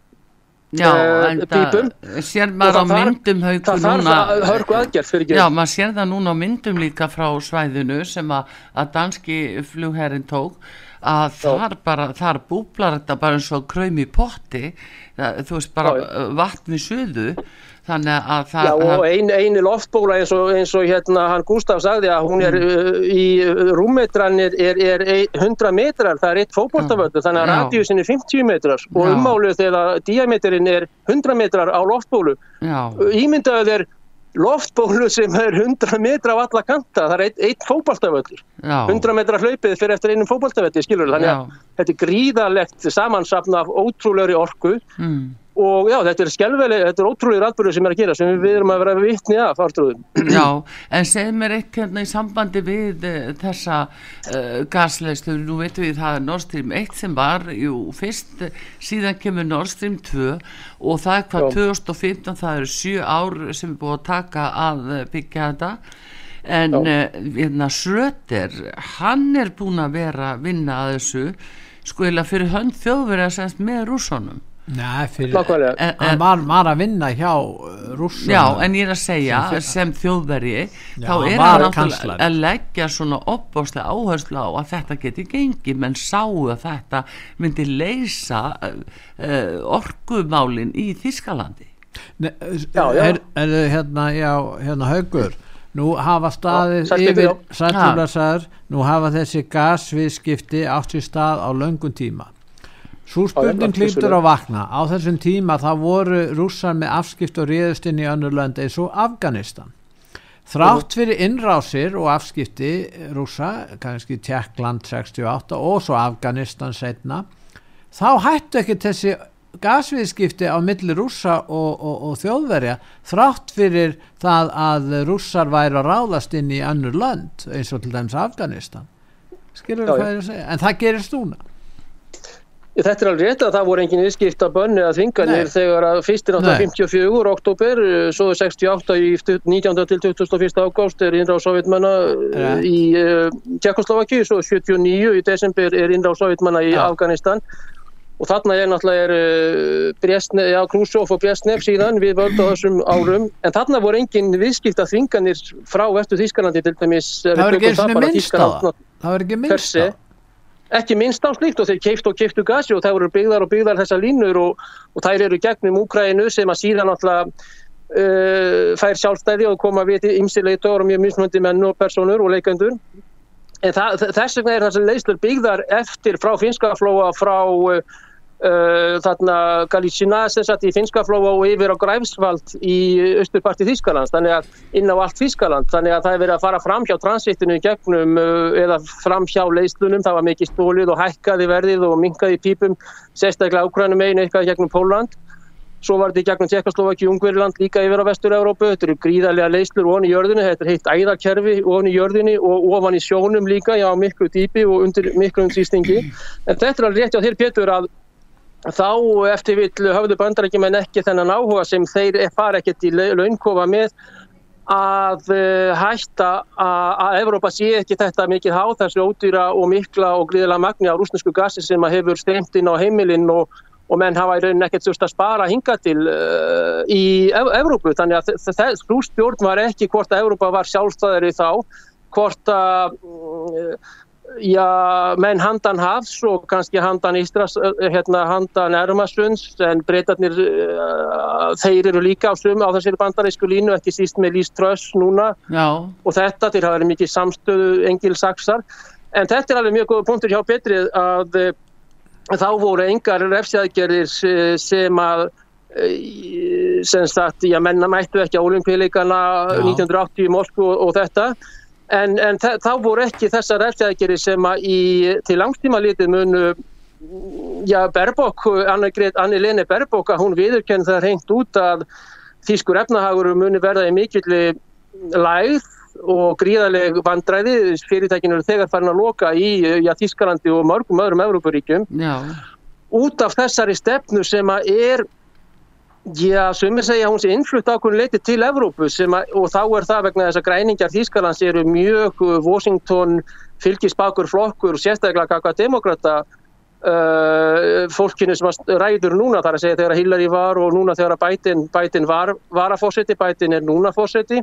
Já, en það sér maður á myndum haugu núna. aðgerð, Já, maður sér það núna á myndum líka frá svæðinu sem að, að danski flugherrin tók að Já. þar bara, þar búblar þetta bara eins og kröym í potti. Það, þú veist bara Já, vatn við söðu þannig að það Já og ein loftbóla eins og, eins og hérna hann Gustaf sagði að hún er mm. uh, í uh, rúmmetran er, er, er 100 metrar, það er eitt fókbóltaföldu þannig að radíusin er 50 metrar og ummáluð þegar diametrin er 100 metrar á loftbólu. Ímyndaðu þeir loftbólu sem er 100 metra á alla kanta, það er eitt, eitt fókbóltaföldur 100 metra hlaupið fyrir eftir einum fókbóltaföldi, skilur þannig að þetta er gríðalegt samansapna af ótrúleuri orku. Mm og já, þetta er skjálfileg, þetta er ótrúlega ræðbúrið sem er að gera sem við erum að vera vittni af ártrúðum. Já, en segð mér eitt hérna í sambandi við uh, þessa uh, gasleistu, nú veitum við það er Nord Stream 1 sem var, jú, fyrst síðan kemur Nord Stream 2 og það er hvað já. 2015, það eru 7 ár sem er búið að taka að byggja þetta en hérna uh, Schröter, hann er búin að vera vinna að þessu sko eða fyrir hönd þjóðverið að semst með rússonum Nei, fyrir, en, en var, var að vinna hjá uh, rússum Já, en ég er að segja sem, sem þjóðvergi þá er það náttúrulega að leggja svona opbáslega áherslu á að þetta geti gengið, menn sáu að þetta myndi leysa uh, uh, orkumálin í Þískalandi Nei, já, já. Er, er hérna, já, hérna haugur nú hafa staðið yfir sættumlarsar, nú hafa þessi gasviðskipti átt í stað á löngum tíma Svo spurning klítur að vakna. Á þessum tíma þá voru rússar með afskipt og riðustinn í önnur lönd eins og Afganistan. Þrátt fyrir innrásir og afskipti rússa, kannski Tjekkland 68 og svo Afganistan setna, þá hættu ekki þessi gasviðskipti á milli rússa og, og, og þjóðverja þrátt fyrir það að rússar væri að ráðast inn í önnur lönd eins og til dæms Afganistan. Skilur þú hvað ég er að segja? En það gerist núna. Þetta er alveg rétt að það voru engin viðskipt að bönni að þvinganir þegar að fyrstir 1954 oktober, svo 68 í 19. til 21. ágást er innráð sovjetmanna eh, í uh, Tjekkoslovaki, svo 79 í desember er innráð sovjetmanna í ja. Afganistan og þarna er náttúrulega Brestne, ja, Krúsjóf og Brestnef síðan við völdu á þessum árum en þarna voru engin viðskipt að þvinganir frá vestu Þískanandi til dæmis Það var ekki minnst á það ekki minnst á slíkt og þeir keiftu og keiftu gasi og það voru byggðar og byggðar þessa línur og, og þær eru gegnum Úkrænu sem að síðan alltaf uh, fær sjálfstæði og koma við ímsileitor og mjög mismundi menn og personur og leikandur en það, þess vegna er þessi leiðslur byggðar eftir frá finskaflóa frá uh, þarna Galísina sem satt í Finskaflóa og yfir á Græfsvald í austurparti Þískaland þannig að inn á allt Þískaland þannig að það er verið að fara fram hjá transitinu í gegnum uh, eða fram hjá leislunum það var mikið stólið og hækkaði verðið og minkaði pípum sérstaklega ákvæðanum einu eitthvað gegnum Póland Svo var þetta í gegnum Tjekkoslovaki, Ungveriland líka yfir á Vestur-Európu. Þetta eru gríðarlega leislur ofan í jörðinu. Þetta er heitt æðarkerfi ofan í jörðinu og ofan í sjónum líka, já, miklu dýpi og undir miklu þá eftir vill höfðu bandarækjumenn ekki þennan áhuga sem þeir fara ekkert í launkofa með að uh, hætta að Evrópa sé ekki þetta mikið há þessu ódýra og mikla og gríðilega magni á rúsnesku gassi sem hefur steimt inn á heimilinn og og menn hafa í rauninni ekkert þurft að spara hinga til uh, í Ev Evrópu. Þannig að þessu stjórn var ekki hvort að Evrópa var sjálfstæðari þá hvort að uh, já, menn handan hafs og kannski handan Ístras uh, hérna handan Ermasunds en breytarnir uh, þeir eru líka á sum á þessari bandarísku línu ekki síst með Lís Tröss núna. Já. og þetta til að vera mikið samstöðu engil saksar en þetta er alveg mjög góða punktur hjá Petrið að þá voru engar refsjaðgerðir sem að eh, sem sagt, já menna mættu ekki á olimpíuleikana 1980 í Moskvu og, og þetta en, en þá voru ekki þessar refsjaðgerðir sem í, til langstíma litið munu já Berbok, Anni Lene Berbok að hún viðurkenn það reynd út að þýskur efnahagur muni verða í mikilli læð og gríðaleg vandræði. Fyrirtækinu eru þegar farin að loka í já, Þískalandi og mörgum öðrum Európaríkjum út af þessari stefnu sem að er já, sem er segja hún sé innflutt ákveðin leiti til Evrópu að, og þá er það vegna þess að græningar Þískalands eru mjög Washington fylgisbakur flokkur og sérstaklega kakka demokrata Uh, fólkinu sem ræður núna þar að segja þegar Hillary var og núna þegar Biden, Biden var, var að fósetti, Biden er núna fósetti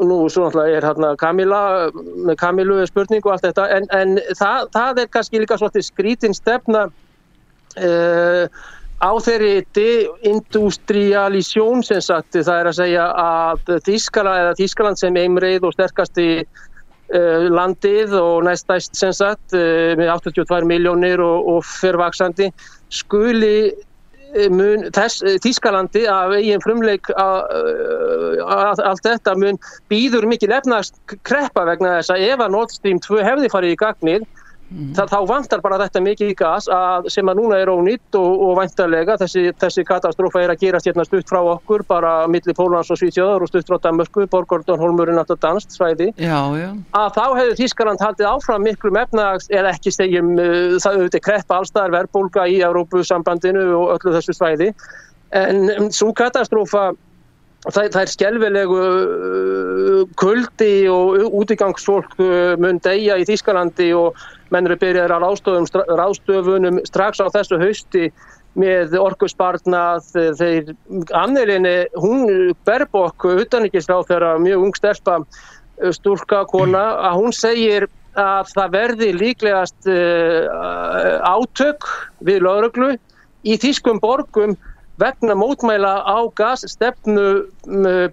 nú svo náttúrulega er hérna Kamila með Kamilu spurning og allt þetta en, en það, það er kannski líka svolítið skrítin stefna uh, á þeirri deindustrialisjón sem sagt það er að segja að Þískala eða Þískaland sem eimreið og sterkast í Uh, landið og næstæst sem sagt uh, með 82 miljónir og, og fyrrvaksandi skuli uh, mun, þess, Þískalandi af eigin frumleik allt þetta mun býður mikið lefnast kreppa vegna þess að ef að Nord Stream 2 hefði farið í gagnir Mm. Það, þá vantar bara þetta mikið í gas að, sem að núna er ónýtt og, og vantarlega þessi, þessi katastrófa er að gerast hérna stutt frá okkur bara millir Pólans og Svíþjóðar og stutt frá Danmörku, Borgordon, Holmurinn alltaf danst svæði já, já. að þá hefur Þískaland haldið áfram miklu mefnags eða ekki segjum uh, það auðvitað kreppa allstaðar verbulga í Európusambandinu og öllu þessu svæði en um, svo katastrófa Það, það er skjálfilegu uh, kuldi og útigangsfólk uh, mun degja í Þískalandi og menn eru byrjaðir á ráðstöfunum strax á þessu hausti með orkusbarnað þeir annelinni, hún Berbok, utanrikisráð þeirra mjög ung stelpa uh, stúlka kona, að hún segir að það verði líklegast átök við lauruglu í Þískum borgum vegna mótmæla á gasstefnu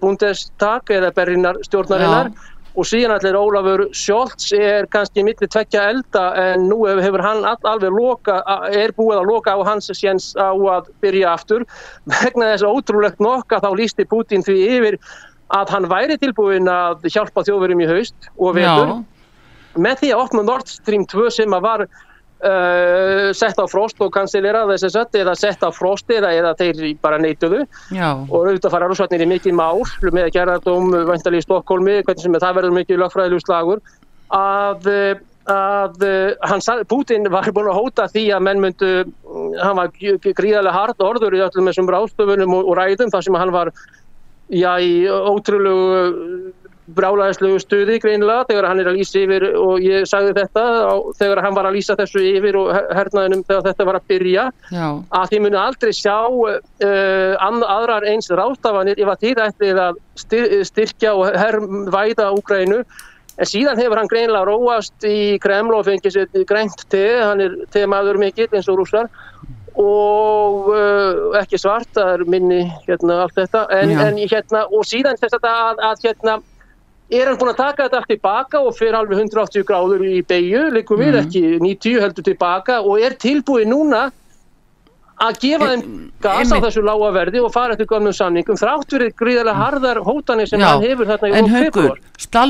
búndestak eða berrinar stjórnarinnar. Já. Og síðan allir Ólafur Sjólds er kannski millir tvekja elda en nú hefur hann alveg loka, er búið að loka á hans séns á að byrja aftur. Vegna þess að ótrúlegt nokka þá lísti Putin því yfir að hann væri tilbúin að hjálpa þjóðverum í haust og vetur. Með því að opna Nord Stream 2 sem að var Uh, sett á frost og kansilera þess að sett eða sett á frost eða, eða þeir bara neituðu Já. og auðvitað fara rússvætnir í mikið mál með að gera þetta um vantalí í Stokkólmi hvernig sem það verður mikið lögfræðilegu slagur að, að hann, Putin var búin að hóta því að menn myndu hann var gríðarlega hard orður í öllum þessum ráðstöfunum og, og ræðum þar sem hann var já í ótrúlegu brálaðislegu stuði greinilega þegar hann er að lýsa yfir og ég sagði þetta á, þegar hann var að lýsa þessu yfir og hernaðinum þegar þetta var að byrja Já. að þið munu aldrei sjá uh, aðrar eins rástafanir ef að þið ætlið að styrkja og herrvæða Úgrænu en síðan hefur hann greinilega róast í Kreml og fengið sér grænt te, hann er temaður mikill eins og rúsar og uh, ekki svart, það er minni hérna allt þetta. En, en hérna og síðan þess að, að hérna er hann búin að taka þetta allt tilbaka og fyrir alveg 180 gráður í beigju, líkum við mm. ekki 90 heldur tilbaka og er tilbúið núna að gefa þeim gas á þessu lága verði og fara eftir gömnum samningum þrátt verið gríðarlega harðar hótanir sem já, hann hefur þarna í februar.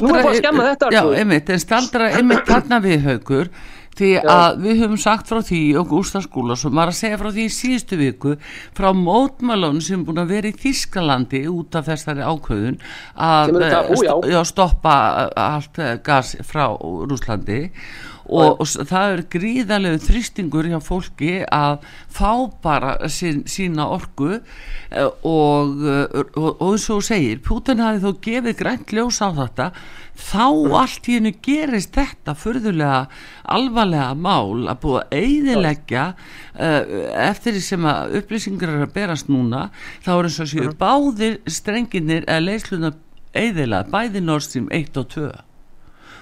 Nú er það að skemma þetta Já, einmitt, en staldra einmitt þarna við haugur því að við höfum sagt frá því og Gustaf Skúlason var að segja frá því í síðustu viku frá mótmálun sem búin að vera í Þískalandi út af þessari ákvöðun að st já, stoppa allt gas frá Rúslandi og, og það er gríðarlegu þrýstingur hjá fólki að fá bara sín, sína orgu eh, og eins og segir, Putin hafi þó gefið grænt ljós á þetta. Þá allt í hennu gerist þetta fyrðulega alvarlega mál að búa að eidilegja uh, eh, eftir því sem að upplýsingar er að berast núna þá er eins og séu báðir strenginir að leysluna eidilega bæði Nord Stream 1 og 2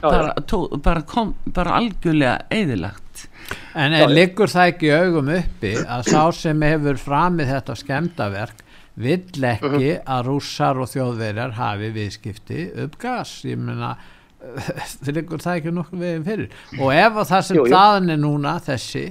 bara, tó, bara, kom, bara algjörlega eðilagt En er, liggur það ekki augum uppi að sá sem hefur framið þetta skemdaverk vill ekki uh mhm. -huh. að rússar og þjóðverjar hafi viðskipti upp gas? Ég menna það liggur það ekki nokkuð veginn fyrir? Og ef það sem daðin er núna þessi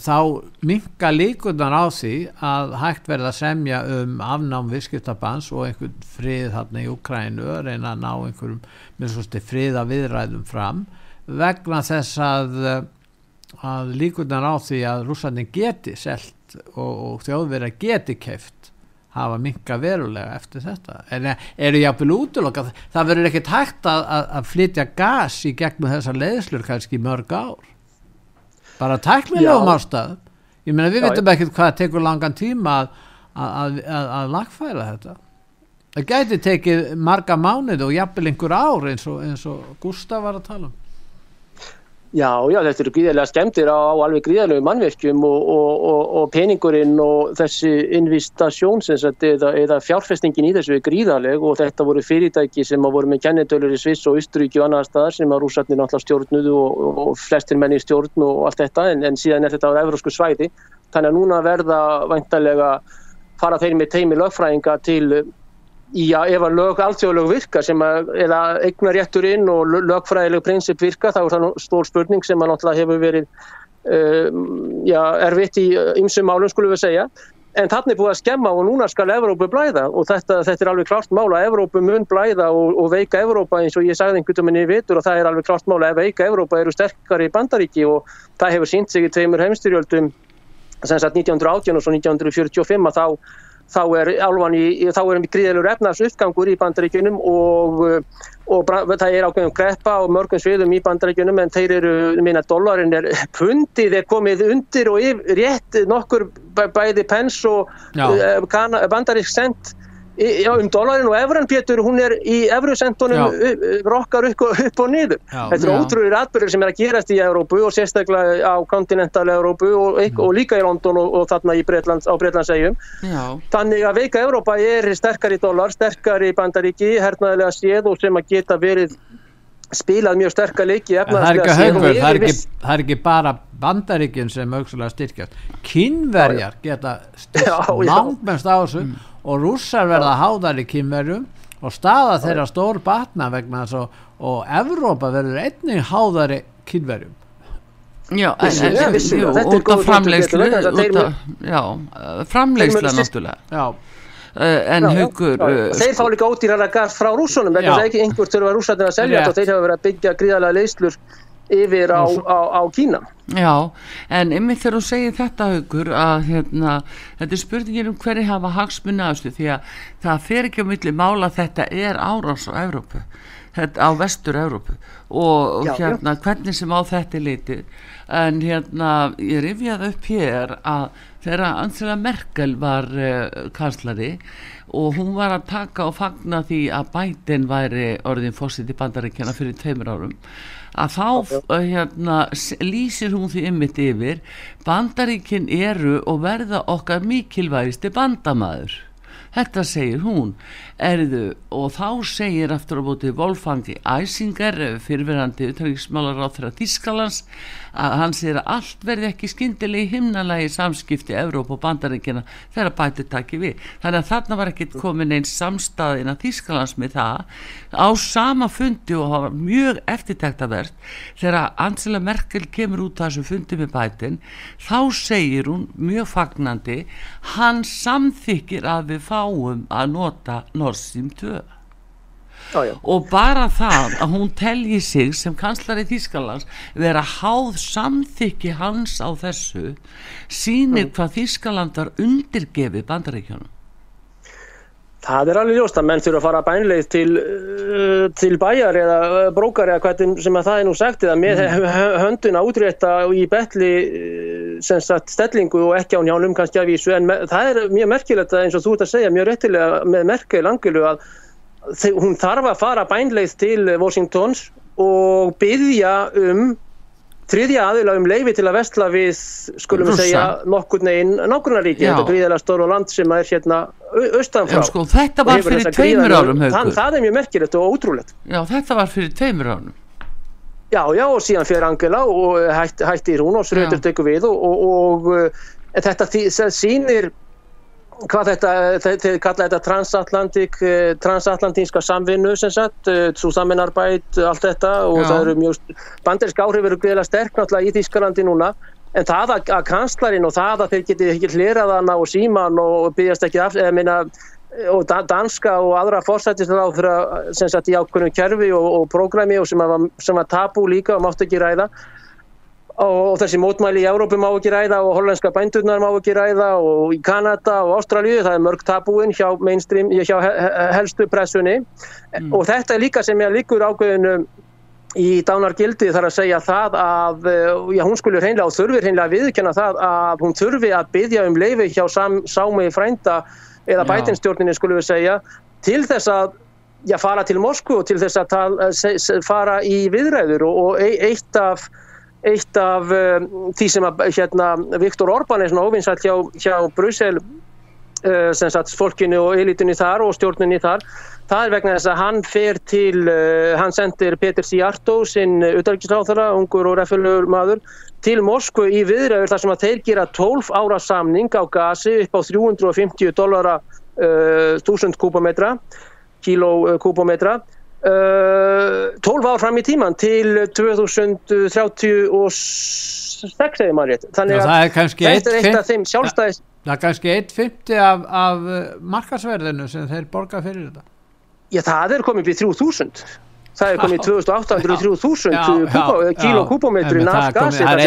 þá minga líkunar á því að hægt verða að semja um afnám viðskiptabans og einhvern frið þarna í Ukrænu reyna að ná einhverjum friða viðræðum fram vegna þess að, að líkunar á því að rússandin geti selt og, og þjóðverða geti keft hafa minga verulega eftir þetta. En eru jáfnvel útlokka það verður ekkert hægt að, að, að flytja gas í gegnum þessar leiðslur kannski mörg ár bara tæknilegum ástæðum. Ég meina við veitum ekki hvað tekur langan tíma að, að, að, að lagfæra þetta. Það gæti tekið marga mánuð og jafnvel einhver ár eins og, eins og Gustaf var að tala um Já, já, þetta eru gríðarlega skemmtir á, alveg gríðarlegu mannverkjum og, og, og, og peningurinn og þessi investasjón eða, eða fjárfestingin í þessu er gríðarleg og þetta voru fyrirtæki sem voru með kennetölur í Sviss og Ísturíki og annar staðar sem að rúsarnir náttúrulega stjórnuðu og flestir menni stjórn og allt þetta en, en síðan er þetta á eurósku svæði. Þannig að núna verða vantarlega fara þeir með teimi lögfræðinga til Já, ef að lög, alltjóðlög virka sem að, eða eignar réttur inn og lögfræðileg prinsip virka, þá er það stór spurning sem að náttúrulega hefur verið uh, já, erfitt í ymsum málum, skulum við segja. En er búið að skemma og núna skal Evrópu blæða og þetta, þetta er alveg klart mála. Evrópu mun blæða og, og veika Evrópa eins og ég sagði einhvern veginn í vitur og það er alveg klart mála. Ef veika Evrópa eru sterkari í bandaríki og það hefur sínt sig í tveimur heimstyrjöldum, sem sagt 1918 og svo 1945 að þá þá er álvan í, þá er um gríðalur efnars uppgangur í bandaríkunum og, og það er ákveðum greppa og mörgum sviðum í bandaríkunum en þeir eru, minna, dollarin er pundið er komið undir og yfir, rétt nokkur bæði pens og uh, bandarísk sent Já, um dólarin og efran Pétur, hún er í efrusentunum rokkar upp, upp og niður. Já, Þetta er ótrúir atbyrður sem er að gerast í Európu og sérstaklega á kontinental Európu og, og líka í London og, og þarna Breitlands, á Breitlandsegjum. Þannig að veika Európa er sterkar í dólar, sterkar í bandaríki, hernaðilega séð og sem að geta verið spilað mjög sterkar leiki. Það er ekki, það er ekki bara bandaríkin sem aukslega styrkjast. Kynverjar geta langmest á þessu mm og rússar verða háðar í kýmverjum og staða þeirra stór batna vegna þess að og Evrópa verður einnig háðar í kýmverjum Já, en, en, en, jú, út af framleiðslu já, framleiðsla náttúrulega. já. Uh, en haugur uh, þeir fá líka ódýrara gas frá rússunum vegna þess að ekki einhver þurfa rússarnir að selja þetta og þeir hafa verið að byggja gríðarlega leyslur yfir á, á, á Kína Já, en yfir þegar þú segir þetta haugur að hérna, þetta er spurningir um hverju hafa hagsmunna aðstu því að það fer ekki á milli mála þetta er árás á Evrópu þetta, á vestur Evrópu og já, hérna já. hvernig sem á þetta litið en hérna ég rifjaði upp hér að þegar Ansela Merkel var uh, kanslari og hún var að taka og fagna því að bætin væri orðin fósitt í bandaríkjana fyrir tveimur árum að þá uh, hérna, lýsir hún því ymmit yfir bandaríkin eru og verða okkar mikilvægisti bandamaður Þetta segir hún. Erðu og þá segir aftur á bóti Wolfangi Æsingar fyrirverandi utryggismálar á þeirra Þískalans að hann segir að allt verði ekki skindilegi himnalagi samskipti Evróp og bandaríkina þegar bæti takki við. Þannig að þarna var ekkit komin einn samstaðin að Þískalans með það. Á sama fundi og var mjög eftirtæktavert þegar Ansela Merkel kemur út þessu fundi með bætin þá segir hún mjög fagnandi hann samþykir að við fáum að nota Nord Stream 2 Já, já. og bara það að hún telji sig sem kanslari Þískalands vera háð samþykki hans á þessu sínir hvað Þískaland var undirgefið bandaríkjónum Það er alveg ljóst að menn þurfa að fara bænleið til, uh, til bæjar eða uh, brókar eða hvernig sem að það er nú sagt eða með mm. höndun að útrétta í betli uh, sem sagt stellingu og ekki á njánum kannski að vísu en það er mjög merkilegt eins og þú ert að segja mjög réttilega með merkið langilu að hún þarf að fara bænleið til Washingtons og byggja um þriðja aðila um leifi til að vestla við skulum við segja nokkur neginn nákvæmnaríki, þetta gríðilega stóru land sem er hérna austanfrá sko, þetta var fyrir tveimur árum það, það er mjög merkilegt og ótrúlegt. Já, þetta var fyrir tveimur árum. Já, já, og síðan fyrir Angela og hætt, hættir hún og Sröður tekur við og, og, og þetta sýnir hvað þetta, þeir kalla þetta transatlantik, transatlantínska samvinnu sem sagt, svo saminarbæt allt þetta og Já. það eru mjög bandersk áhrif eru greiðilega sterk náttúrulega í Þískalandi núna, en það að, að kanslarinn og það að þeir geti ekki hleraðana og síman og byggjast ekki af, eða minna og danska og aðra fórsættislega á þeirra sem sagt í ákveðnum kerfi og, og prógrami og sem var, sem var tabu líka og mátt ekki ræða og þessi mótmæli í Európu má ekki ræða og hollandska bændurnar má ekki ræða og í Kanada og Ástralju það er mörg tabúin hjá mainstream hjá helstu pressunni mm. og þetta er líka sem ég líkur ákveðinu í dánargildi þar að segja það að já, hún skulle hreinlega og þurfir hreinlega að viðkjanna það að hún þurfi að byggja um leifi hjá sámi frænda eða bætinstjórninni skulle við segja til þess að já, fara til Moskvu og til þess að tal, fara í viðræður og, og eitt af eitt af um, því sem að hérna, Viktor Orbán er svona ofinsætt hjá, hjá Brussel uh, sem sagt fólkinu og elitinni þar og stjórninni þar. Það er vegna þess að hann fer til uh, hann sendir Peter Sijarto sinn auðvitaðsráþara, ungur og refilur maður til Moskvu í viðræður þar sem að þeir gera 12 ára samning á gasi upp á 350 dollara uh, 1000 kúbometra kíló uh, kúbometra Uh, 12 ár fram í tíman til 2036 eða maður rétt. Þannig að þetta er eitt af þeim sjálfstæðis það er kannski 1.50 af, af markasverðinu sem þeir borga fyrir þetta. Já það er komið við 3000 það er komið 2800-3000 kíló kúbometri nafn gasi það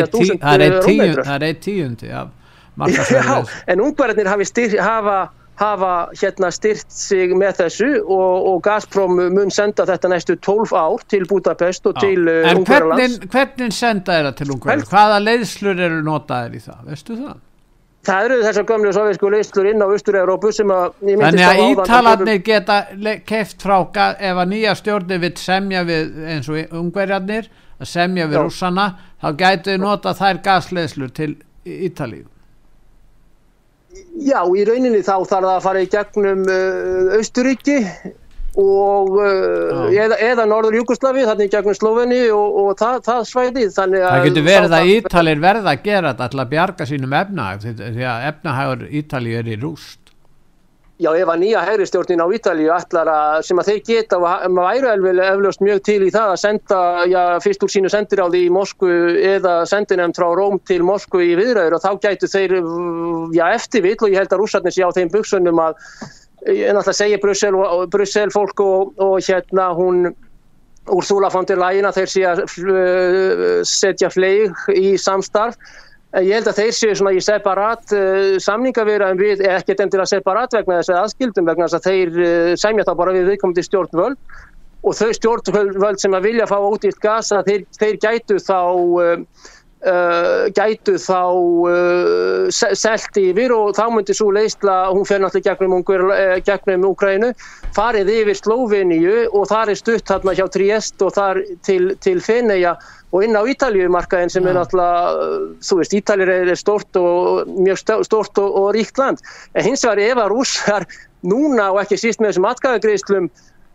er eitt tíundi af markasverðinu en ungverðinir hafa hafa hérna styrt sig með þessu og, og Gazprom mun senda þetta næstu 12 ár til Budapest og Já. til uh, En hvernig, hvernig senda er það til Ungverðarlands? Hvaða leiðslur eru notaðir í það? Veistu það? Það eru þessar gamlu soviðsku leiðslur inn á Östur-Európu sem að Þannig að ítalarnir geta keft frá ef að nýja stjórnir vil semja við eins og Ungverðarnir að semja við Já. rússana þá gætu nota þær gasleiðslur til Ítalíu Já, í rauninni þá þarf það að fara í gegnum uh, Austuríki og uh, eða, eða Norður Júkoslavi, þannig gegnum Sloveni og, og það, það svæði Það getur verið að Ítalir verða að gera þetta að bjarga sínum efnahag því að efnahagur Ítali er í rúst Já, ef að nýja hægristjórnin á Ítalíu ætlar að, sem að þeir geta, maður væru eflaust mjög til í það að senda, já, fyrst úr sínu sendiráði í Moskvu eða sendinem frá Róm til Moskvu í viðræður og þá gætu þeir, já, eftirvill og ég held að rússarnir sé á þeim buksunum að, en alltaf segja Brussel, Brussel fólk og, og hérna hún der Leyen að þeir sé að setja fleig í samstarf Ég held að þeir séu svona í separat uh, samningavirðan við, ekkert endur að separat vegna þess að aðskildum vegna þess að þeir uh, sæmja þá bara við viðkomandi stjórnvöld. Og þau stjórnvöld sem að vilja fá ódýrt gas að þeir, þeir gætu þá uh, uh, gætu þá uh, selt yfir og þá myndi svo leysla, hún fer náttúrulega gegnum, ungur, uh, gegnum Ukraínu, farið yfir Slóveníu og þar er stutt hérna hjá Triest og þar til, til Feneja og inn á Ítaljumarkaðin sem er náttúrulega, þú veist, Ítalir er stort og mjög stort og, og ríkt land. En hins vegar ef að rússar núna og ekki síst með þessum atkæðagreislum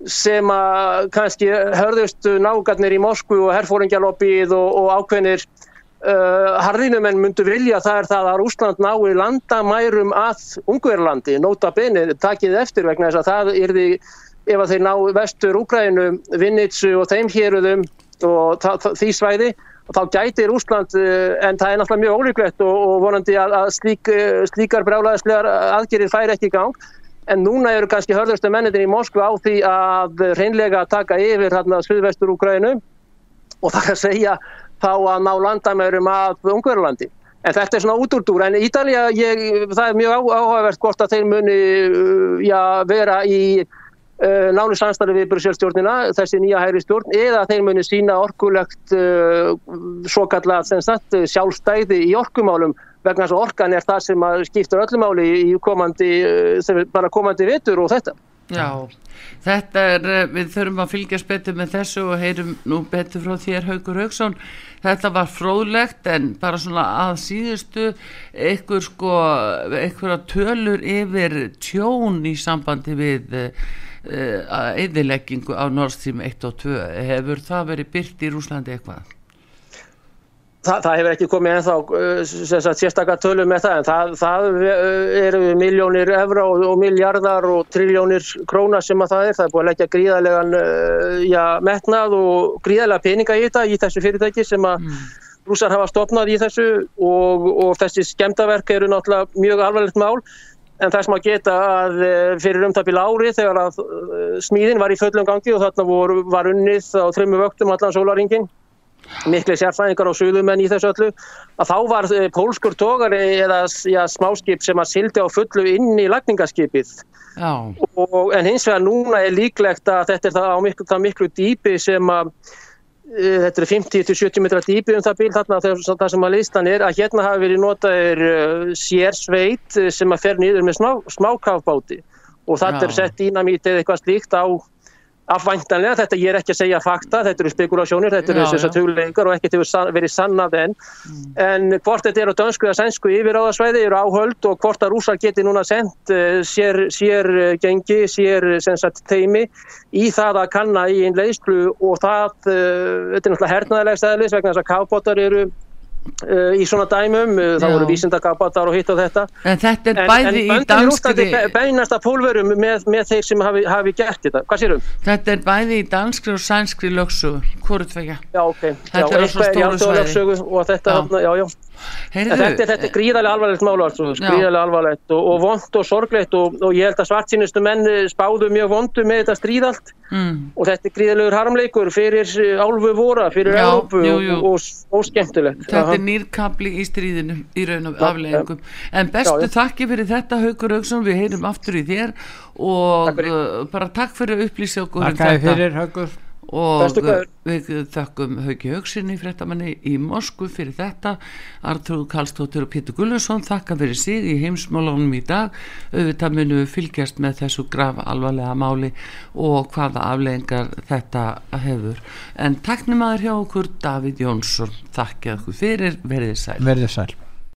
sem að kannski hörðust nágarnir í Moskvu og herfóringjalopið og, og ákveðnir uh, harðinumenn myndu vilja það er það að Rúsland nái landamærum að Ungverlandi, nota beni, takið eftir vegna þess að það er því ef að þeir ná vestur Úgrænu, Vinnitsu og þeim héruðum og því svæði þá gætir Úsland uh, en það er náttúrulega mjög ólíklegt og, og vonandi að, að slík, uh, slíkar brálaðislegar aðgerir færi ekki í gang. En núna eru kannski hörðustu mennitin í Moskva á því að reynlega taka yfir hérna Suðvestur Úgrænu og það er að segja þá að ná landamærum að Ungverðurlandi. En þetta er svona útúrdúr, en Ítalja, ég, það er mjög áhugavert hvort að þeir muni uh, já, vera í uh, nánu samstarfi við Brusselsstjórnina, þessi nýja hægri stjórn, eða þeir muni sína orkulegt uh, svo kallað sjálfstæði í orkumálum vegna þess að orkan er það sem skiptur öllumáli í komandi, eh, bara komandi vitur og þetta. Já, þetta er, eh, við þurfum að fylgjast betur með þessu og heyrum nú betur frá þér Haugur Haugsson. Þetta var fróðlegt en bara svona að síðustu einhver sko, einhverja tölur yfir tjón í sambandi við eðileggingu á Nord Stream 1 og 2. Hefur það verið byrt í Rúslandi eitthvað? Það, það hefur ekki komið ennþá uh, sérstakar tölum með það en það, það uh, eru miljónir evra og, og miljardar og triljónir króna sem að það er. Það er búin að leggja gríðarlegan uh, já, metnað og gríðarlega peninga í þetta í þessu fyrirtæki sem að mm. rúsar hafa stopnað í þessu og, og þessi skemdaverk eru náttúrulega mjög alvarlegt mál en það sem að geta að fyrir umtapil ári þegar að smíðin var í föllum gangi og þarna voru, var unnið á þrejmu vöktum allan sólaringin miklu sérfræðingar og suðumenn í þessu öllu að þá var eh, pólskur tógari eða já, smáskip sem að sildi á fullu inn í lagningaskipið. Og, en hins vegar núna er líklegt að þetta er það á miklu, það miklu dýpi sem að e, þetta er 50-70 metra dýpi um það bíl þarna það sem að listan er að hérna hafi verið notaður uh, sérsveit sem að fer nýður með smá, smákafbáti. Og þetta er sett dýnamít eða eitthvað slíkt á afvæntanlega, þetta ég er ekki að segja fakta, þetta eru spekulasjónir, þetta eru þess að tugleikar og ekkert hefur verið sannað enn mm. en hvort þetta er á dönsku eða sænsku yfiráðasvæði eru áhöld og hvort að rúsar geti núna sendt uh, sér, sér uh, gengi, sér sagt, teimi í það að kanna í einn leyslu og það, þetta er náttúrulega hernaðilegst eðlis vegna þess að kábótar eru í svona dæmum, uh, þá voru vísindakabatar og hitt og þetta. En þetta er bæði en, en, í danskri beinast að pólverum með, með þeir sem hafi, hafi gert þetta, hvað sérum? þetta er bæði í danskri og sænskri lögsu hvort vekja já ok, já, er í alþjóðlögsu og þetta, já, já, já Heyrðu, þetta, þetta er gríðarlega alvarlegt mála gríðarlega alvarlegt og, og vond og sorglegt og, og ég held að svartsýnustu menn spáðu mjög vondu með þetta stríðalt mm. og þetta er gríðarlegur harmleikur fyrir álfu vora, fyrir Já, Európu jú, jú. og, og skemmtilegt Þetta Aha. er nýrkabli í stríðinu í raun og afleggingum en bestu já, þakki fyrir þetta Haugur Haugsson, við heyrum aftur í þér og takk uh, bara takk fyrir að upplýsa okkur um Takk fyrir Haugur og við þakkum Hauki Haugsinni fréttamanni í Moskvu fyrir þetta. Artur Kallstóttur og Pítur Gullusson þakka fyrir sig í heimsmálunum í dag. Auðvitað munum við fylgjast með þessu graf alvarlega máli og hvaða afleggingar þetta hefur. En takknum aður hjá okkur Davíð Jónsson þakka okkur fyrir, verðið sæl. Verðið sæl